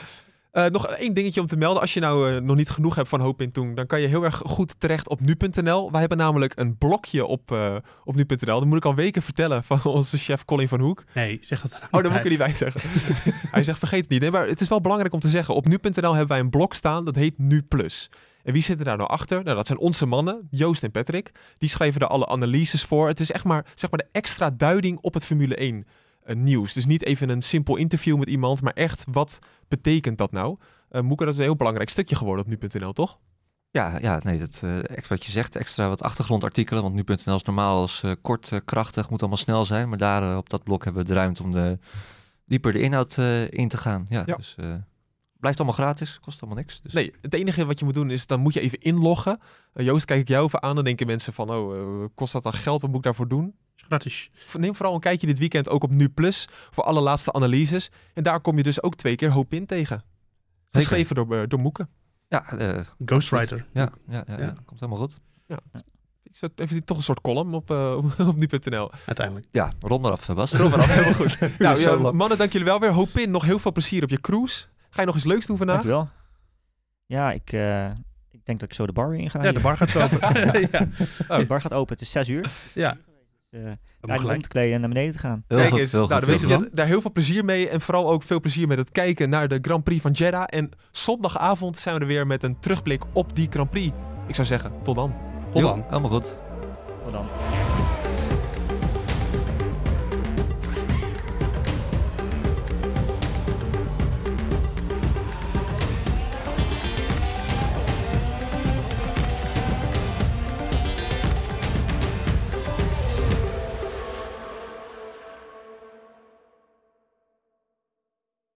Eh, nog één dingetje om te melden. Als je nou eh, nog niet genoeg hebt van Hoop in Toen, dan kan je heel erg goed terecht op nu.nl. Wij hebben namelijk een blokje op, eh, op nu.nl. Dat moet ik al weken vertellen van onze chef Colin van Hoek. Nee, zeg dat dan Oh, daar moet ik er niet bij zeggen. Hij zegt, vergeet het niet. Nee, maar het is wel belangrijk om te zeggen. Op nu.nl hebben wij een blok staan, dat heet Nu Plus. En wie zit er daar nou achter? Nou, dat zijn onze mannen, Joost en Patrick. Die schrijven er alle analyses voor. Het is echt maar, zeg maar de extra duiding op het Formule 1 eh, nieuws. Dus niet even een simpel interview met iemand, maar echt, wat betekent dat nou? Eh Moeke, dat is een heel belangrijk stukje geworden op nu.nl, toch? Ja, ja, nee, dat, eh, extra wat je zegt, extra wat achtergrondartikelen. Want nu.nl is normaal als eh, kort, eh, krachtig, moet allemaal snel zijn. Maar daar eh, op dat blok hebben we de ruimte om de, dieper de inhoud eh, in te gaan. Ja, Ja. dus eh, blijft allemaal gratis, kost allemaal niks. Dus. Nee, het enige wat je moet doen is, dan moet je even inloggen. Eh, Joost, kijk ik jou even aan. Dan denken mensen van, oh, eh, kost dat dan geld? Wat moet ik daarvoor doen? Gratis. Neem vooral een kijkje dit weekend ook op Nu Plus voor alle laatste analyses. En daar kom je dus ook twee keer Hoop in tegen. Geschreven door, eh, door Moeke. Ja, eh, Ghostwriter. ja, ja, ja, Ja. ja, komt helemaal goed. Ik zet even toch een soort column op, eh, op, nu.nl. Uiteindelijk. Ja, rond maar af, Bas. Rob eraf, helemaal goed. nou, ja, mannen, dank jullie wel weer. Hoop in, nog heel veel plezier op je cruise. Ga je nog iets leuks doen vandaag? Dankjewel. Ja, ik, eh, ik denk dat ik zo de bar weer inga. Ja, hier. de bar gaat zo open. ja. De bar gaat open, het is zes uur. ja. Dus, eh, Helemaal tijd om te kleden en naar beneden te gaan. Heel Kijk goed, eens, heel nou, dan daar heel veel plezier mee. En vooral ook veel plezier met het kijken naar de Grand Prix van Jeddah. En zondagavond zijn we er weer met een terugblik op die Grand Prix. Ik zou zeggen, tot dan. Tot dan. Helemaal goed. Tot dan.